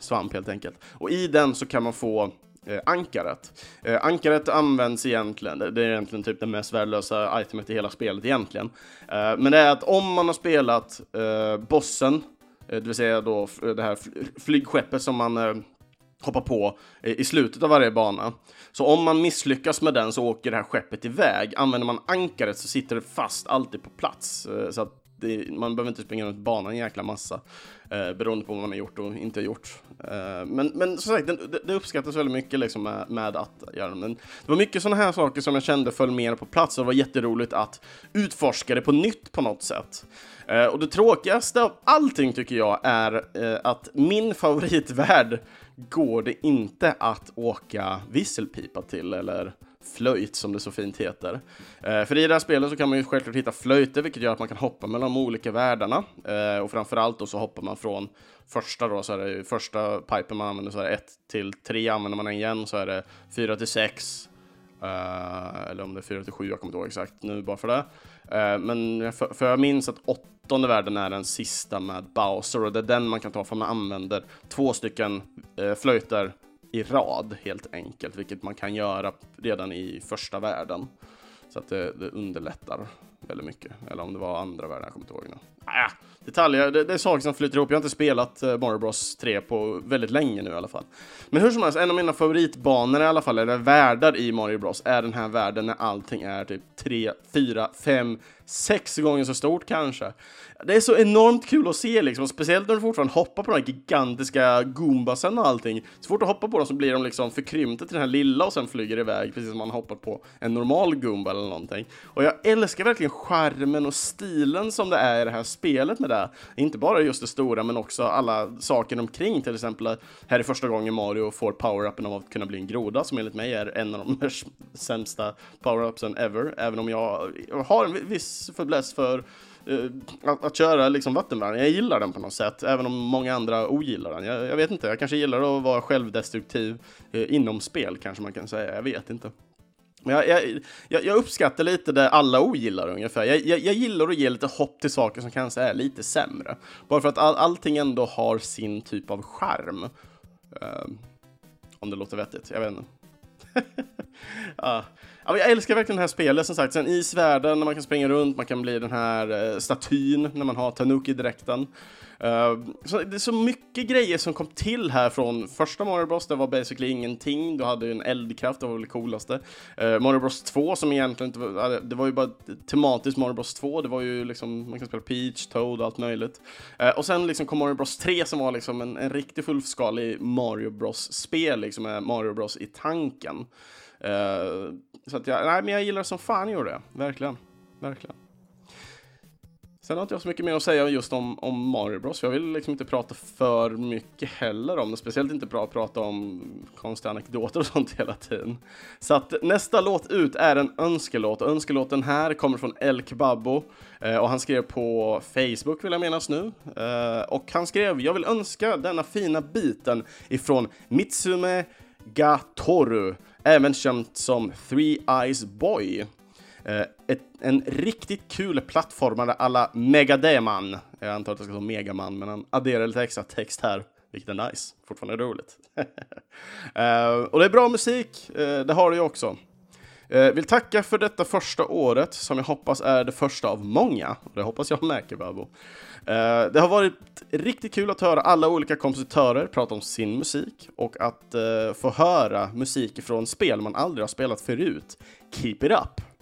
svamp helt enkelt. Och i den så kan man få eh, ankaret. Eh, ankaret används egentligen, det är egentligen typ det mest värdelösa itemet i hela spelet egentligen. Eh, men det är att om man har spelat eh, bossen, eh, det vill säga då det här flygskeppet som man eh, hoppar på i slutet av varje bana. Så om man misslyckas med den så åker det här skeppet iväg. Använder man ankaret så sitter det fast alltid på plats. Eh, så att det, man behöver inte springa runt banan en jäkla massa eh, beroende på vad man har gjort och inte gjort. Eh, men, men som sagt, det, det uppskattas väldigt mycket liksom med, med att göra den. Det var mycket sådana här saker som jag kände föll mer på plats och det var jätteroligt att utforska det på nytt på något sätt. Eh, och det tråkigaste av allting tycker jag är eh, att min favoritvärld går det inte att åka visselpipa till eller flöjt som det så fint heter. Eh, för i det här spelet så kan man ju självklart hitta flöjter vilket gör att man kan hoppa mellan de olika världarna eh, och framförallt då så hoppar man från första då så är det första pipen man använder så är det 1 till 3 använder man igen så är det 4 till 6 eh, eller om det är 4 till 7 jag kommer inte ihåg exakt nu bara för det. Eh, men för, för jag minns att åttonde världen är den sista med Bowser och det är den man kan ta för man använder två stycken eh, flöjter i rad helt enkelt, vilket man kan göra redan i första världen. Så att det, det underlättar väldigt mycket. Eller om det var andra världen, jag kommer inte ihåg nu. Äh, detaljer, det, det, är saker som flyter ihop. Jag har inte spelat eh, Mario Bros 3 på väldigt länge nu i alla fall. Men hur som helst, en av mina favoritbanor i alla fall, eller världar i Mario Bros, är den här världen när allting är typ 3, 4, 5, 6 gånger så stort kanske. Det är så enormt kul att se liksom, speciellt när du fortfarande hoppar på de här gigantiska goombasen och allting. Så fort du hoppar på dem så blir de liksom förkrympta till den här lilla och sen flyger iväg, precis som man hoppat på en normal goomba eller någonting. Och jag älskar verkligen charmen och stilen som det är i det här spelet med det. Inte bara just det stora, men också alla saker omkring, till exempel här är första gången Mario får power-upen av att kunna bli en groda, som enligt mig är en av de sämsta power-upsen ever, även om jag har en viss fäbless för uh, att, att, köra liksom vattenvärn. Jag gillar den på något sätt, även om många andra ogillar den. Jag, jag vet inte, jag kanske gillar att vara självdestruktiv uh, inom spel, kanske man kan säga. Jag vet inte. Jag, jag, jag, uppskattar lite det alla ogillar ungefär. Jag, jag, jag, gillar att ge lite hopp till saker som kanske är lite sämre. Bara för att all, allting ändå har sin typ av charm. Uh, om det låter vettigt, jag vet inte. ja. Ja, jag älskar verkligen det här spelet, som sagt. Sen isvärlden, när man kan springa runt, man kan bli den här eh, statyn när man har Tanuki-dräkten. Uh, så det är så mycket grejer som kom till här från första Mario Bros. Det var basically ingenting. Du hade ju en eldkraft, det var väl det coolaste. Uh, Mario Bros 2 som egentligen inte var, det var ju bara tematiskt Mario Bros 2. Det var ju liksom, man kan spela Peach, Toad och allt möjligt. Uh, och sen liksom kom Mario Bros 3 som var liksom en, en riktig fullskalig Mario Bros-spel, liksom med Mario Bros i tanken. Uh, så att jag, nej, men jag gillar som fan gjorde det. Verkligen. Verkligen. Sen har inte jag så mycket mer att säga just om, om Mario Bros. Jag vill liksom inte prata för mycket heller om det. Speciellt inte bra att prata om konstiga anekdoter och sånt hela tiden. Så att nästa låt ut är en önskelåt. och Önskelåten här kommer från El Kebabo. Eh, och han skrev på Facebook vill jag menas nu. Eh, och han skrev, jag vill önska denna fina biten ifrån Mitsume Gatoru även känt som Three Eyes Boy. Eh, ett, en riktigt kul plattformare alla Megademan. Jag antar att det ska stå Megaman, men han adderar lite extra text här, vilket är nice. Fortfarande roligt. uh, och det är bra musik, uh, det har det ju också. Uh, vill tacka för detta första året, som jag hoppas är det första av många. Det hoppas jag med, Kebabo. Uh, det har varit riktigt kul att höra alla olika kompositörer prata om sin musik och att uh, få höra musik från spel man aldrig har spelat förut. Keep it up!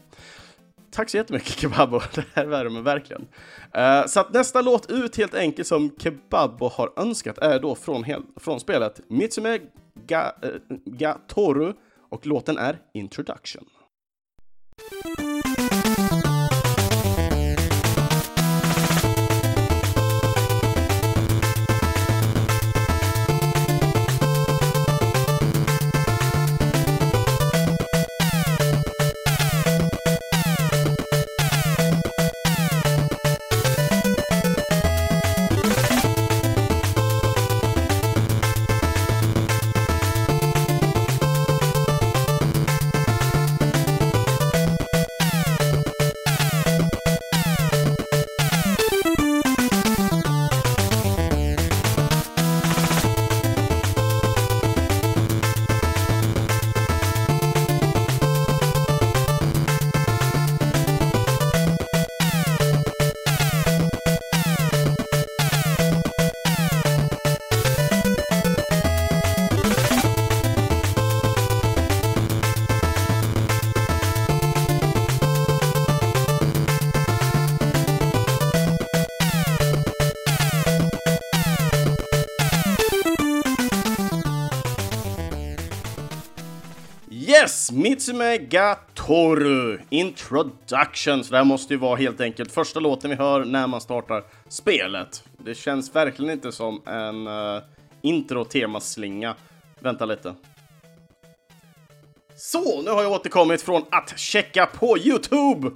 Tack så jättemycket Kebabo, det här värmer verkligen. Uh, så att nästa låt ut helt enkelt som Kebabo har önskat är då från, från spelet Mitsume Ga, eh, uh, Ga Toru och låten är Introduction. Mitsume Gatoru Introduction. Så det här måste ju vara helt enkelt första låten vi hör när man startar spelet. Det känns verkligen inte som en uh, intro-temaslinga. Vänta lite. Så, nu har jag återkommit från att checka på Youtube!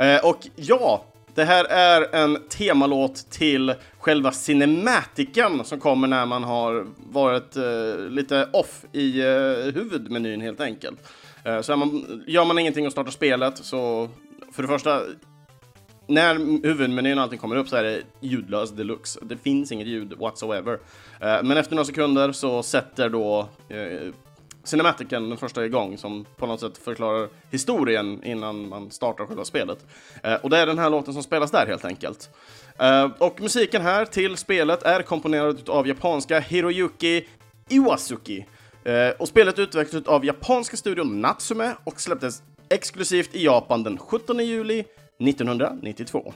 Uh, och ja, det här är en temalåt till själva cinematiken som kommer när man har varit uh, lite off i uh, huvudmenyn helt enkelt. Uh, så man, gör man ingenting och startar spelet så för det första när huvudmenyn och allting kommer upp så är det ljudlöst deluxe. Det finns inget ljud whatsoever. Eh, men efter några sekunder så sätter då eh, Cinematicen, den första igång, som på något sätt förklarar historien innan man startar själva spelet. Eh, och det är den här låten som spelas där helt enkelt. Eh, och musiken här till spelet är komponerad av japanska Hiroyuki Iwasuki. Eh, och spelet utvecklades av japanska studion Natsume och släpptes exklusivt i Japan den 17 juli 1992.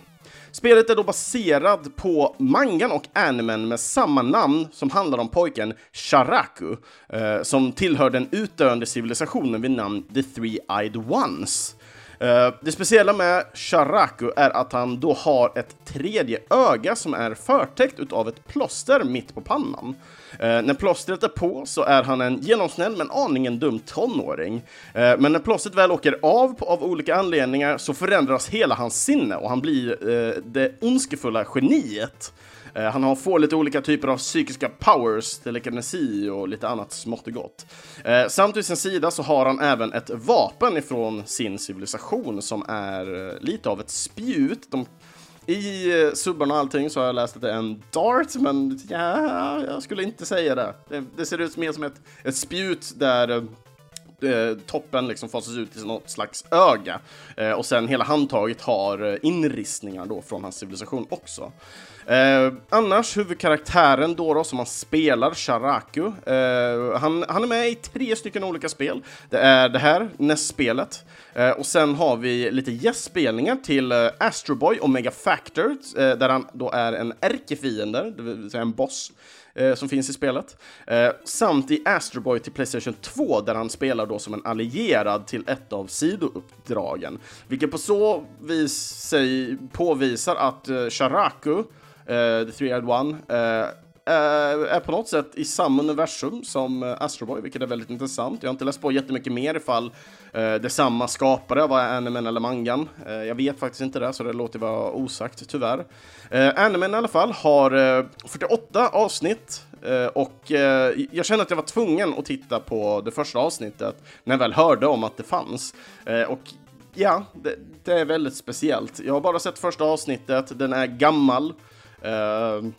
Spelet är då baserad på mangan och animen med samma namn som handlar om pojken Sharaku, eh, som tillhör den utdöende civilisationen vid namn The Three-Eyed Ones. Eh, det speciella med Sharaku är att han då har ett tredje öga som är förtäckt utav ett plåster mitt på pannan. Eh, när plåstret är på så är han en genomsnäll men aningen dum tonåring. Eh, men när plåstret väl åker av på, av olika anledningar så förändras hela hans sinne och han blir eh, det ondskefulla geniet. Eh, han har, får lite olika typer av psykiska powers, telekinesi och lite annat smått och gott. Eh, samt vid sin sida så har han även ett vapen ifrån sin civilisation som är eh, lite av ett spjut. De, i eh, subbarna och allting så har jag läst att det är en dart, men ja, jag skulle inte säga det. Det, det ser ut mer som ett, ett spjut där eh, eh, toppen liksom fasas ut i något slags öga. Eh, och sen hela handtaget har inristningar då från hans civilisation också. Eh, annars, huvudkaraktären då, då som han spelar, Sharaku, eh, han, han är med i tre stycken olika spel. Det är det här, NES-spelet, eh, och sen har vi lite gästspelningar till eh, Astroboy och Mega Factor, eh, där han då är en ärkefiende, det vill säga en boss eh, som finns i spelet. Eh, samt i Astroboy till Playstation 2 där han spelar då som en allierad till ett av sidouppdragen. Vilket på så vis sig påvisar att eh, Sharaku Eh, The Three-Eyed One, eh, eh, är på något sätt i samma universum som Astro Boy, vilket är väldigt intressant. Jag har inte läst på jättemycket mer ifall det är samma skapare av animen eller mangan. Jag vet faktiskt inte det, så det låter vara osagt, tyvärr. Animen i alla fall har 48 avsnitt och jag kände att jag var tvungen att titta på det första avsnittet när jag väl hörde om att det fanns. och ja, det, det är väldigt speciellt. Jag har bara sett första avsnittet, den är gammal. Uh,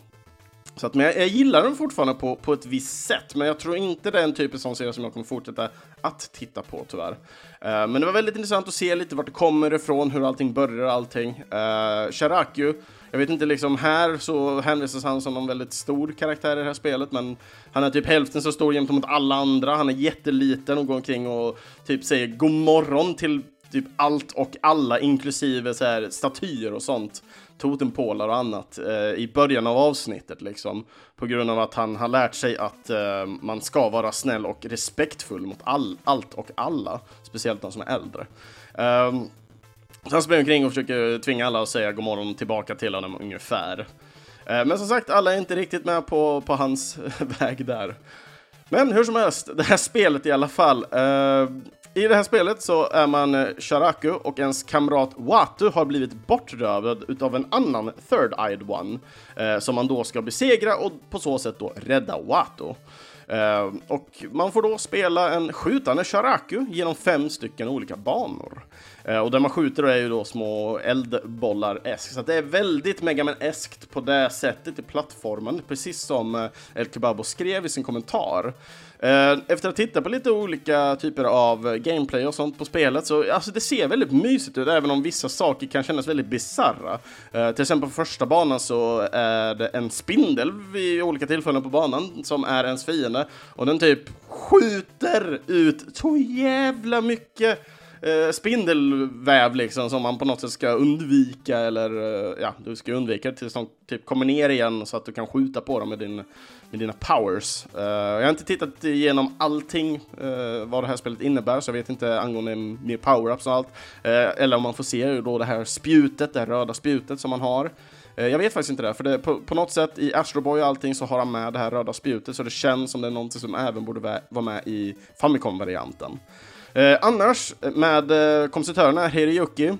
så att, men jag, jag, gillar den fortfarande på, på ett visst sätt, men jag tror inte det är en typ av serie som jag kommer fortsätta att titta på tyvärr. Uh, men det var väldigt intressant att se lite vart det kommer ifrån, hur allting börjar och allting. Ehm, uh, Sharaku, jag vet inte, liksom här så hänvisas han som en väldigt stor karaktär i det här spelet, men han är typ hälften så stor gentemot alla andra. Han är jätteliten och går omkring och typ säger god morgon till typ allt och alla, inklusive så här, statyer och sånt, totempålar och annat, eh, i början av avsnittet liksom. På grund av att han har lärt sig att eh, man ska vara snäll och respektfull mot all, allt och alla, speciellt de som är äldre. Um, han springer omkring och försöker tvinga alla att säga god morgon tillbaka till honom ungefär. Eh, men som sagt, alla är inte riktigt med på, på hans väg där. Men hur som helst, det här spelet i alla fall. Eh, i det här spelet så är man eh, Sharaku och ens kamrat Watu har blivit bortrövad utav en annan Third-Eyed One eh, som man då ska besegra och på så sätt då rädda Watu. Eh, och man får då spela en skjutande Sharaku genom fem stycken olika banor. Eh, och där man skjuter är ju då små eldbollar esk så det är väldigt Megaman-eskt på det sättet i plattformen, precis som eh, El Kebabo skrev i sin kommentar. Eh, efter att ha tittat på lite olika typer av gameplay och sånt på spelet så alltså det ser väldigt mysigt ut även om vissa saker kan kännas väldigt bizarra. Eh, till exempel på första banan så är det en spindel vid olika tillfällen på banan som är ens fiende och den typ skjuter ut så jävla mycket eh, spindelväv liksom som man på något sätt ska undvika eller eh, ja, du ska undvika tills de typ kommer ner igen så att du kan skjuta på dem med, din, med dina powers. Uh, jag har inte tittat igenom allting uh, vad det här spelet innebär så jag vet inte angående mer power-ups och allt. Uh, eller om man får se då det här spjutet, det här röda spjutet som man har. Jag vet faktiskt inte det, för det, på, på, något sätt i Astro Boy och allting så har han med det här röda spjutet så det känns som det är någonting som även borde vara med i Famicom-varianten. Eh, annars, med eh, kompositörerna Hiroyuki,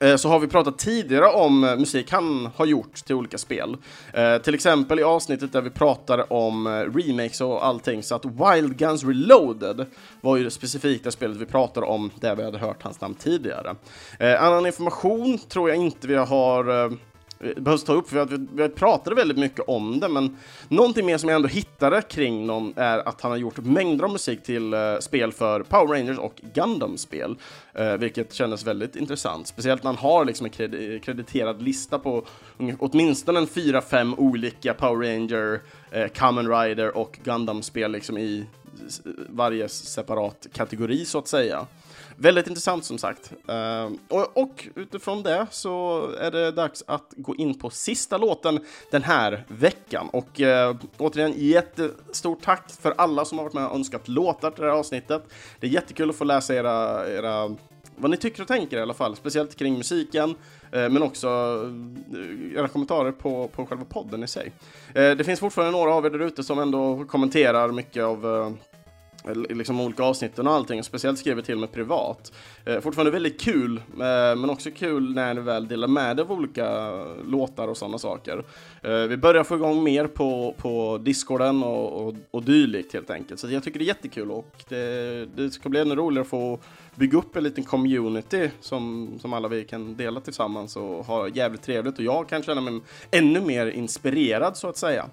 eh, så har vi pratat tidigare om eh, musik han har gjort till olika spel. Eh, till exempel i avsnittet där vi pratade om eh, remakes och allting, så att Wild Guns Reloaded var ju det specifika spelet vi pratade om där vi hade hört hans namn tidigare. Eh, annan information tror jag inte vi har eh, behövs ta upp, för vi, vi pratade väldigt mycket om det, men någonting mer som jag ändå hittade kring någon är att han har gjort mängder av musik till uh, spel för Power Rangers och Gundam-spel, uh, vilket kändes väldigt intressant, speciellt när han har liksom en kred krediterad lista på åtminstone en fyra, fem olika Power Ranger, uh, Kamen Rider och Gundam-spel liksom i varje separat kategori så att säga. Väldigt intressant som sagt. Uh, och, och, utifrån det så är det dags att gå in på sista låten den här veckan. Och uh, återigen jättestort tack för alla som har varit med och önskat låtar till det här avsnittet. Det är jättekul att få läsa era, era vad ni tycker och tänker i alla fall, speciellt kring musiken, eh, men också eh, era kommentarer på, på själva podden i sig. Eh, det finns fortfarande några av er där ute som ändå kommenterar mycket av liksom olika avsnitten och allting, och speciellt skriver till mig privat. Eh, fortfarande väldigt kul, eh, men också kul när ni väl delar med er av olika låtar och sådana saker. Eh, vi börjar få igång mer på, på discorden och, och, och dylikt helt enkelt, så jag tycker det är jättekul och det, det ska bli ännu roligare att få bygga upp en liten community som, som alla vi kan dela tillsammans och ha jävligt trevligt och jag kan känna mig ännu mer inspirerad så att säga.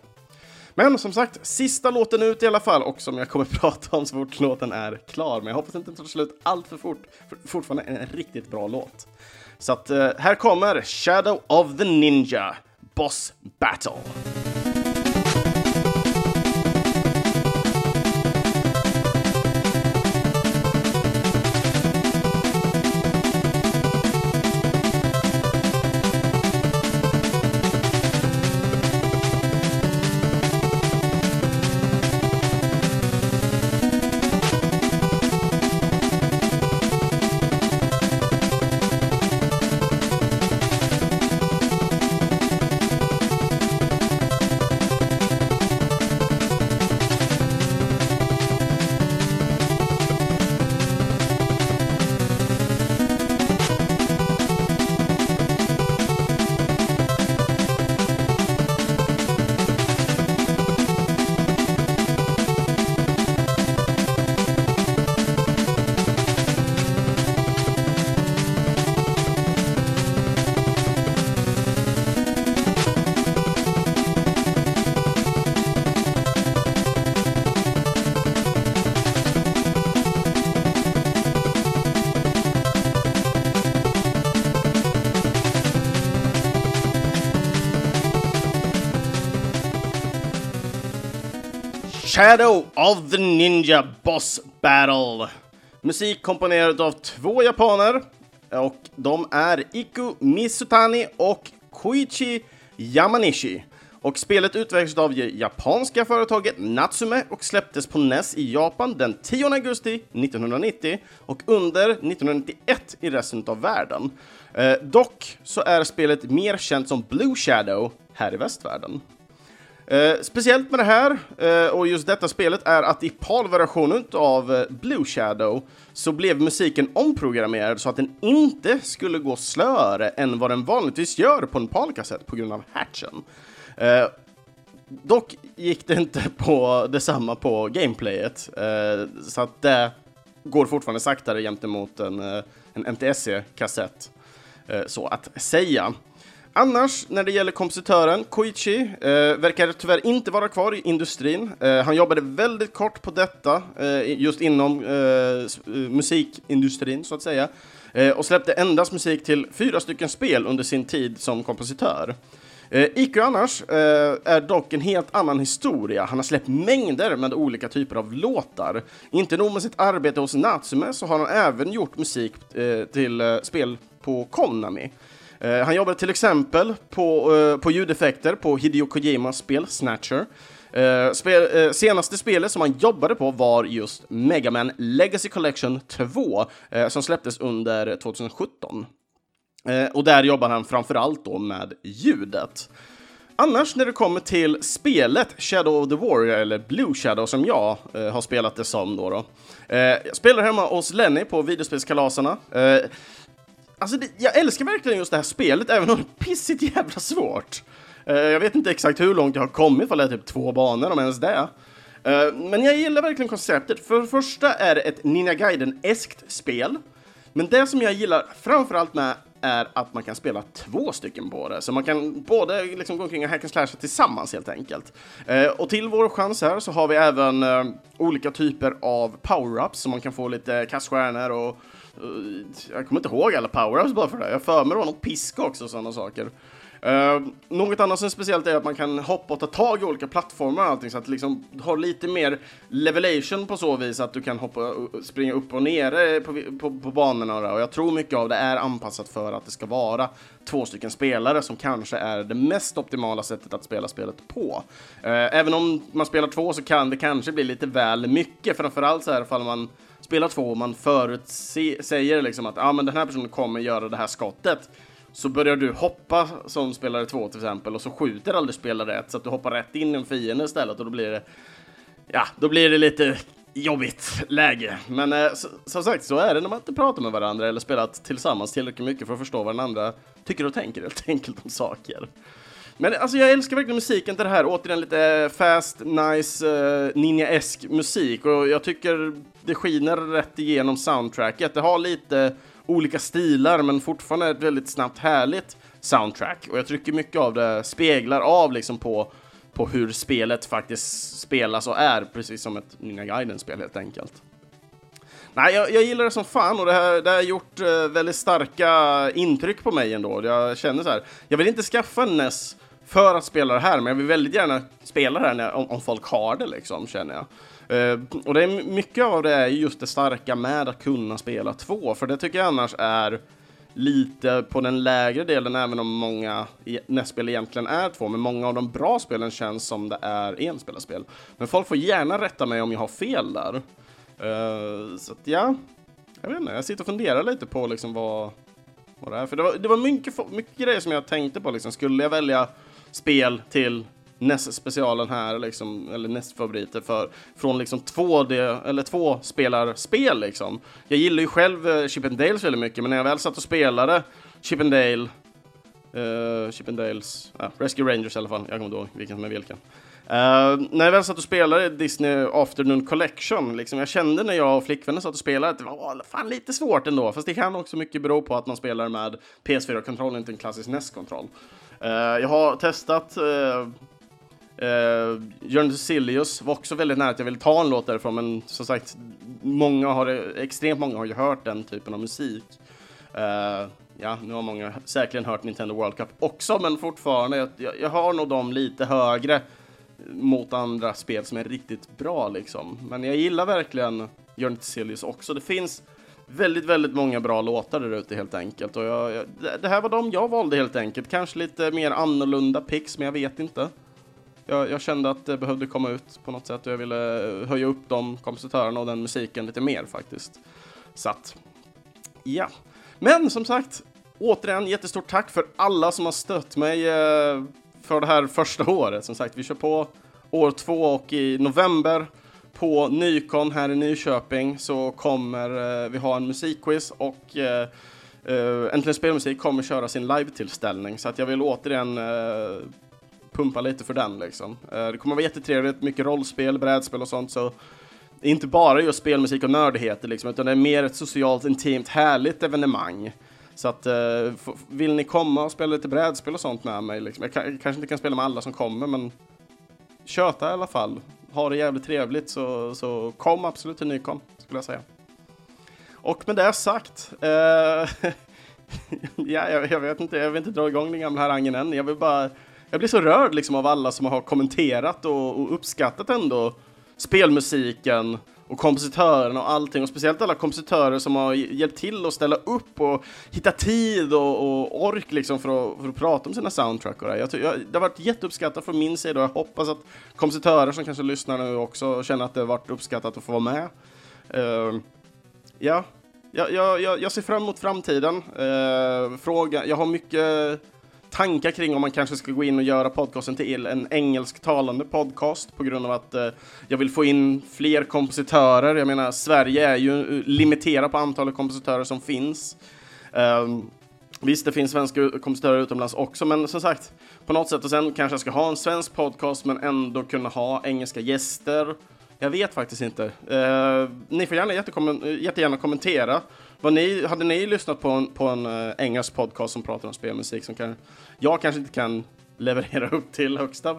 Men som sagt, sista låten ut i alla fall och som jag kommer prata om så fort låten är klar. Men jag hoppas inte den tar slut allt för fort. För fortfarande en riktigt bra låt. Så att eh, här kommer Shadow of the Ninja Boss Battle. Shadow of the Ninja Boss Battle. Musik komponerad av två japaner och de är Iku Misutani och Koichi Yamanishi. Och spelet utvecklades av det japanska företaget Natsume och släpptes på NES i Japan den 10 augusti 1990 och under 1991 i resten av världen. Eh, dock så är spelet mer känt som Blue Shadow här i västvärlden. Eh, speciellt med det här eh, och just detta spelet är att i PAL-versionen av eh, Blue Shadow så blev musiken omprogrammerad så att den inte skulle gå slöare än vad den vanligtvis gör på en PAL-kassett på grund av hatchen. Eh, dock gick det inte på detsamma på gameplayet, eh, så att det går fortfarande saktare gentemot en, eh, en NTSC-kassett, eh, så att säga. Annars, när det gäller kompositören, Koichi, eh, verkar tyvärr inte vara kvar i industrin. Eh, han jobbade väldigt kort på detta, eh, just inom eh, eh musikindustrin så att säga, eh, och släppte endast musik till fyra stycken spel under sin tid som kompositör. Eh, Iku annars eh, är dock en helt annan historia. Han har släppt mängder med olika typer av låtar. Inte nog med sitt arbete hos Natsume så har han även gjort musik eh, till eh, spel på Konami. Eh, han jobbade till exempel på, eh, på ljudeffekter på Hideo Kojimas spel Snatcher. Eh, spel, eh, senaste spelet som han jobbade på var just Mega Man Legacy Collection 2 eh, som släpptes under 2017. Eh, och där jobbar han framförallt då med ljudet. Annars när det kommer till spelet Shadow of the Warrior, eller Blue Shadow som jag har spelat det som då. då. jag spelar hemma hos Lenny på videospelskalaserna. Alltså, det, jag älskar verkligen just det här spelet, även om det är pissigt jävla svårt. Uh, jag vet inte exakt hur långt jag har kommit, för det är typ två banor, om ens det. Uh, men jag gillar verkligen konceptet. För det första är det ett Ninja Gaiden-eskt spel. Men det som jag gillar framförallt med är att man kan spela två stycken på det. Så man kan både liksom gå omkring och hack and slasha tillsammans helt enkelt. Eh, och till vår chans här så har vi även eh, olika typer av power-ups, så man kan få lite kaststjärnor och Eh, jag kommer inte ihåg alla power-ups bara för det. Jag för mig det var något piska också och sådana saker. Uh, något annat som är speciellt är att man kan hoppa och ta tag i olika plattformar och allting så att liksom har lite mer levelation på så vis att du kan hoppa, springa upp och ner på, på, på banorna och jag tror mycket av det är anpassat för att det ska vara två stycken spelare som kanske är det mest optimala sättet att spela spelet på. Uh, även om man spelar två så kan det kanske bli lite väl mycket, framförallt så här ifall man spelar två och man förutsäger liksom att ah, men den här personen kommer göra det här skottet så börjar du hoppa som spelare två till exempel och så skjuter aldrig spelare ett så att du hoppar rätt in i en fiende istället och då blir det ja, då blir det lite jobbigt läge. Men eh, som sagt, så är det när man inte pratar med varandra eller spelat tillsammans tillräckligt mycket för att förstå vad den andra tycker och tänker helt enkelt om saker. Men alltså jag älskar verkligen musiken till det här, återigen lite fast, nice, uh, ninja-esk musik och jag tycker det skiner rätt igenom soundtracket. Det har lite olika stilar men fortfarande ett väldigt snabbt härligt soundtrack och jag tycker mycket av det speglar av liksom på, på hur spelet faktiskt spelas och är, precis som ett Ninja Gaiden-spel helt enkelt. Nej, jag, jag, gillar det som fan och det, här, det har gjort eh, väldigt starka intryck på mig ändå. Jag känner så här, jag vill inte skaffa en NES för att spela det här, men jag vill väldigt gärna spela det här när, om, om, folk har det liksom, känner jag. Uh, och det är mycket av det är just det starka med att kunna spela två, för det tycker jag annars är lite på den lägre delen, även om många e-, NES-spel egentligen är två, men många av de bra spelen känns som det är enspelarspel. Men folk får gärna rätta mig om jag har fel där. Uh, så att ja, jag vet inte, jag sitter och funderar lite på liksom vad, vad det är. För det var, det var mycket, mycket grejer som jag tänkte på liksom. Skulle jag välja spel till NES-specialen här, liksom, eller NES-favoriter för, från liksom 2D, eller två spelarspel liksom. Jag gillar ju själv uh, Chip and Dales väldigt mycket, men när jag väl satt och spelade Chip and Dale, uh, Chip and Dales, uh, Rescue Rangers i alla fall, jag kommer inte ihåg vilken som är vilken. Uh, när jag väl satt och spelade Disney Afternoon Collection, liksom, jag kände när jag och flickvännen satt och spelade att det var fan lite svårt ändå. Fast det kan också mycket bero på att man spelar med PS4-kontroll, inte en klassisk NES-kontroll. Uh, eh, jag har testat uh, uh, Journey to Silius, var också väldigt nära att jag ville ta en låt därifrån, men som sagt, många har, extremt många har ju hört den typen av musik. Uh, ja, nu har många säkerligen hört Nintendo World Cup också, men fortfarande, jag, jag har nog dem lite högre mot andra spel som är riktigt bra liksom. Men jag gillar verkligen Journey to Silius också. Det finns väldigt, väldigt många bra låtar där ute helt enkelt. Och jag, jag, det här var de jag valde helt enkelt. Kanske lite mer annorlunda picks, men jag vet inte. Jag, jag, kände att det behövde komma ut på något sätt och jag ville höja upp de kompositörerna och den musiken lite mer faktiskt. Så att, ja. Men som sagt, återigen jättestort tack för alla som har stött mig eh, för det här första året. Som sagt, vi kör på år två och i november på Nykon här i Nyköping så kommer eh, vi ha en musikquiz och eh, eh, Äntligen Spelmusik kommer köra sin live-tillställning så att jag vill återigen eh, pumpa lite för den liksom. Eh, det kommer vara jättetrevligt, mycket rollspel, brädspel och sånt så det är inte bara just spelmusik och nördigheter liksom, utan det är mer ett socialt, intimt, härligt evenemang. Så att uh, vill ni komma och spela lite brädspel och sånt med mig, liksom. jag, kan, jag kanske inte kan spela med alla som kommer, men köta i alla fall. Ha det jävligt trevligt, så, så kom absolut till Nykom, skulle jag säga. Och med det sagt, uh, ja, jag, jag, vet inte, jag vill inte dra igång den gamla harangen än. Jag vill bara, jag blir så rörd liksom av alla som har kommenterat och, och uppskattat ändå spelmusiken och kompositörerna och allting och speciellt alla kompositörer som har hjälpt till att ställa upp och hitta tid och, och ork liksom för att, för att prata om sina soundtrack och det. Jag, jag, det har varit jätteuppskattat från min sida och jag hoppas att kompositörer som kanske lyssnar nu också känner att det har varit uppskattat att få vara med. Uh, ja, jag, jag, jag ser fram emot framtiden. Uh, fråga, jag har mycket tankar kring om man kanske ska gå in och göra podcasten till en engelsktalande podcast på grund av att eh, jag vill få in fler kompositörer. Jag menar, Sverige är ju eh, limiterat på antalet kompositörer som finns. Um, Visst, det finns svenska kompositörer utomlands också, men som sagt, på något sätt och sen kanske jag ska ha en svensk podcast men ändå kunna ha engelska gäster. Jag vet faktiskt inte. Eh, ni får gärna jättegärna kommentera vad ni, hade ni lyssnat på en, på en uh, engelsk podcast som pratar om spelmusik som kan, jag kanske inte kan leverera upp till högsta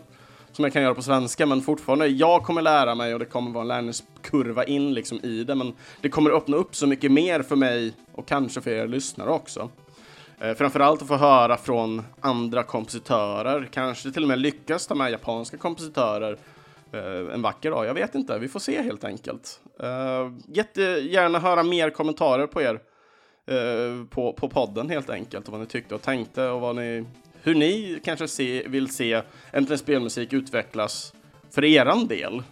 som jag kan göra på svenska, men fortfarande, jag kommer lära mig och det kommer vara en lärningskurva in liksom i det, men det kommer öppna upp så mycket mer för mig och kanske för er lyssnare också. Eh, framförallt att få höra från andra kompositörer, kanske till och med lyckas ta med japanska kompositörer eh, en vacker dag. Jag vet inte, vi får se helt enkelt. Uh, jättegärna höra mer kommentarer på er uh, på, på podden helt enkelt och vad ni tyckte och tänkte och vad ni, hur ni kanske se, vill se Äntligen Spelmusik utvecklas för eran del.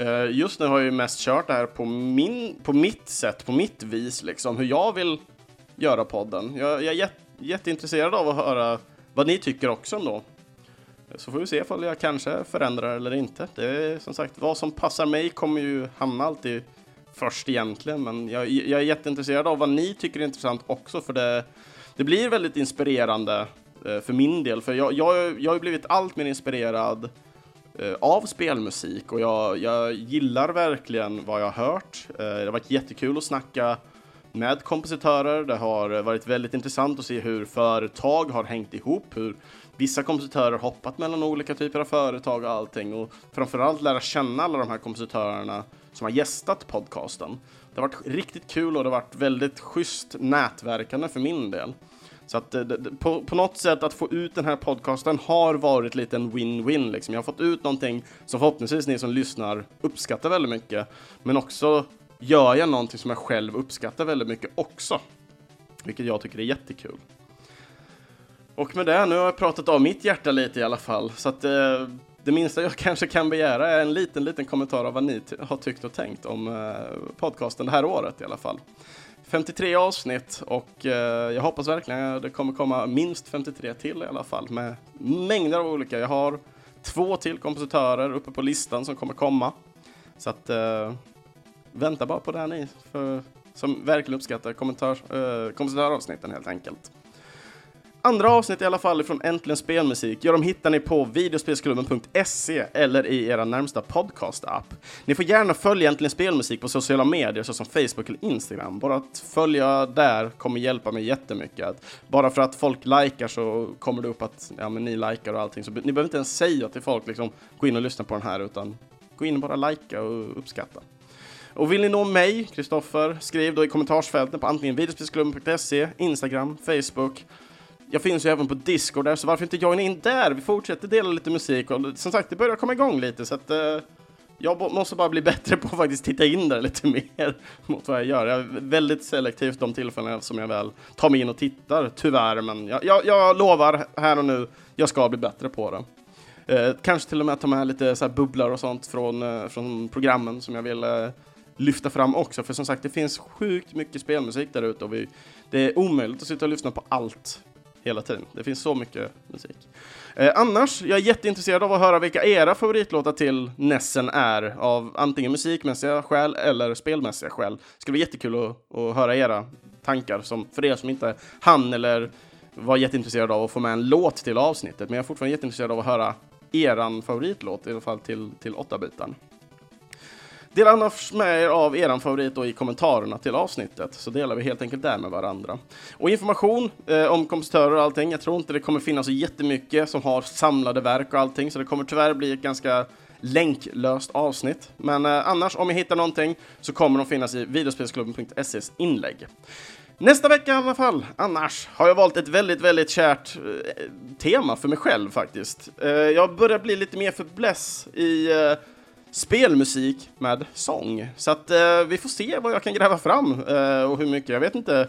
Uh, just nu har jag ju mest kört det här på, min, på mitt sätt, på mitt vis, liksom hur jag vill göra podden. Jag, jag är jätte, jätteintresserad av att höra vad ni tycker också ändå. Så får vi se ifall jag kanske förändrar eller inte. Det är som sagt, vad som passar mig kommer ju hamna alltid först egentligen, men jag, jag är jätteintresserad av vad ni tycker är intressant också, för det, det blir väldigt inspirerande eh, för min del, för jag, jag, jag har blivit allt mer inspirerad eh, av spelmusik och jag, jag gillar verkligen vad jag har hört. Eh, det har varit jättekul att snacka med kompositörer. Det har varit väldigt intressant att se hur företag har hängt ihop, hur vissa kompositörer hoppat mellan olika typer av företag och allting och framförallt lära känna alla de här kompositörerna som har gästat podcasten. Det har varit riktigt kul och det har varit väldigt schysst nätverkande för min del. Så att eh, på, på något sätt att få ut den här podcasten har varit lite en win-win liksom. Jag har fått ut någonting som förhoppningsvis ni som lyssnar uppskattar väldigt mycket, men också gör jag någonting som jag själv uppskattar väldigt mycket också. Vilket jag tycker är jättekul. Och med det, nu har jag pratat av mitt hjärta lite i alla fall, så att eh, det minsta jag kanske kan begära är en liten, liten kommentar av vad ni har tyckt och tänkt om eh, podcasten det här året i alla fall. 53 avsnitt och eh, jag hoppas verkligen att det kommer komma minst 53 till i alla fall med mängder av olika. Jag har två till kompositörer uppe på listan som kommer komma. Så att eh, vänta bara på det här ni för, som verkligen uppskattar kommentar, eh, kompositöravsnitten helt enkelt. Andra avsnitt i alla fall från Äntligen Spelmusik, ja de hittar ni på videospelsklubben.se eller i era närmsta podcast-app. Ni får gärna följa Äntligen Spelmusik på sociala medier såsom Facebook eller Instagram. Bara att följa där kommer hjälpa mig jättemycket. Bara för att folk likar så kommer det upp att ja, men ni likar och allting. Så ni behöver inte ens säga till folk liksom, gå in och lyssna på den här, utan gå in och bara likea och uppskatta. Och vill ni nå mig, Kristoffer, skriv då i kommentarsfältet på antingen videospelsklubben.se, Instagram, Facebook jag finns ju även på Discord där, så varför inte joina in där? Vi fortsätter dela lite musik och som sagt, det börjar komma igång lite så att uh, jag måste bara bli bättre på att faktiskt titta in där lite mer mot vad jag gör. Jag är väldigt selektivt de tillfällen som jag väl tar mig in och tittar, tyvärr. Men jag, jag, jag lovar här och nu, jag ska bli bättre på det. Eh, kanske till och med ta med lite så här bubblar och sånt från, eh, från programmen som jag vill eh, lyfta fram också. För som sagt, det finns sjukt mycket spelmusik där ute och vi, det är omöjligt att sitta och lyssna på allt hela tiden. Det finns så mycket musik. Eh, annars, jag är jätteintresserad av att höra vilka era favoritlåtar till Nessen är av antingen musikmässiga skäl eller spelmässiga skäl. Det skulle vara jättekul att, att höra era tankar som, för er som inte hann eller var jätteintresserad av att få med en låt till avsnittet. Men jag är fortfarande jätteintresserad av att höra eran favoritlåt, i alla fall till, till 8-bitan. Dela annars med er av er favorit då i kommentarerna till avsnittet, så delar vi helt enkelt där med varandra. Och information eh, om kompositörer och allting, jag tror inte det kommer finnas så jättemycket som har samlade verk och allting, så det kommer tyvärr bli ett ganska länklöst avsnitt. Men eh, annars, om jag hittar någonting, så kommer de finnas i videospelsklubben.ses inlägg. Nästa vecka i alla fall, annars, har jag valt ett väldigt, väldigt kärt eh, tema för mig själv faktiskt. Eh, jag börjar bli lite mer för bless i eh, spelmusik med sång. Så att eh, vi får se vad jag kan gräva fram eh, och hur mycket, jag vet inte.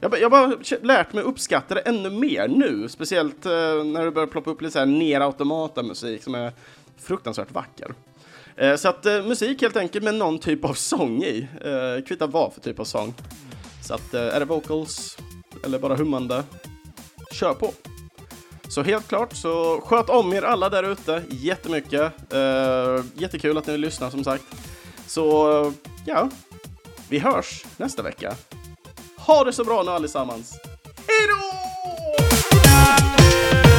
Jag, jag har bara lärt mig uppskatta det ännu mer nu, speciellt eh, när det börjar ploppa upp lite så här ner automata musik som är fruktansvärt vacker. Eh, så att eh, musik helt enkelt med någon typ av sång i, eh, kvittar vad för typ av sång. Så att eh, är det vocals eller bara hummande, kör på! Så helt klart, så sköt om er alla där ute jättemycket. Uh, jättekul att ni lyssnar som sagt. Så eh, ja, vi hörs nästa vecka. Ha det så bra nu allesammans. Hej då!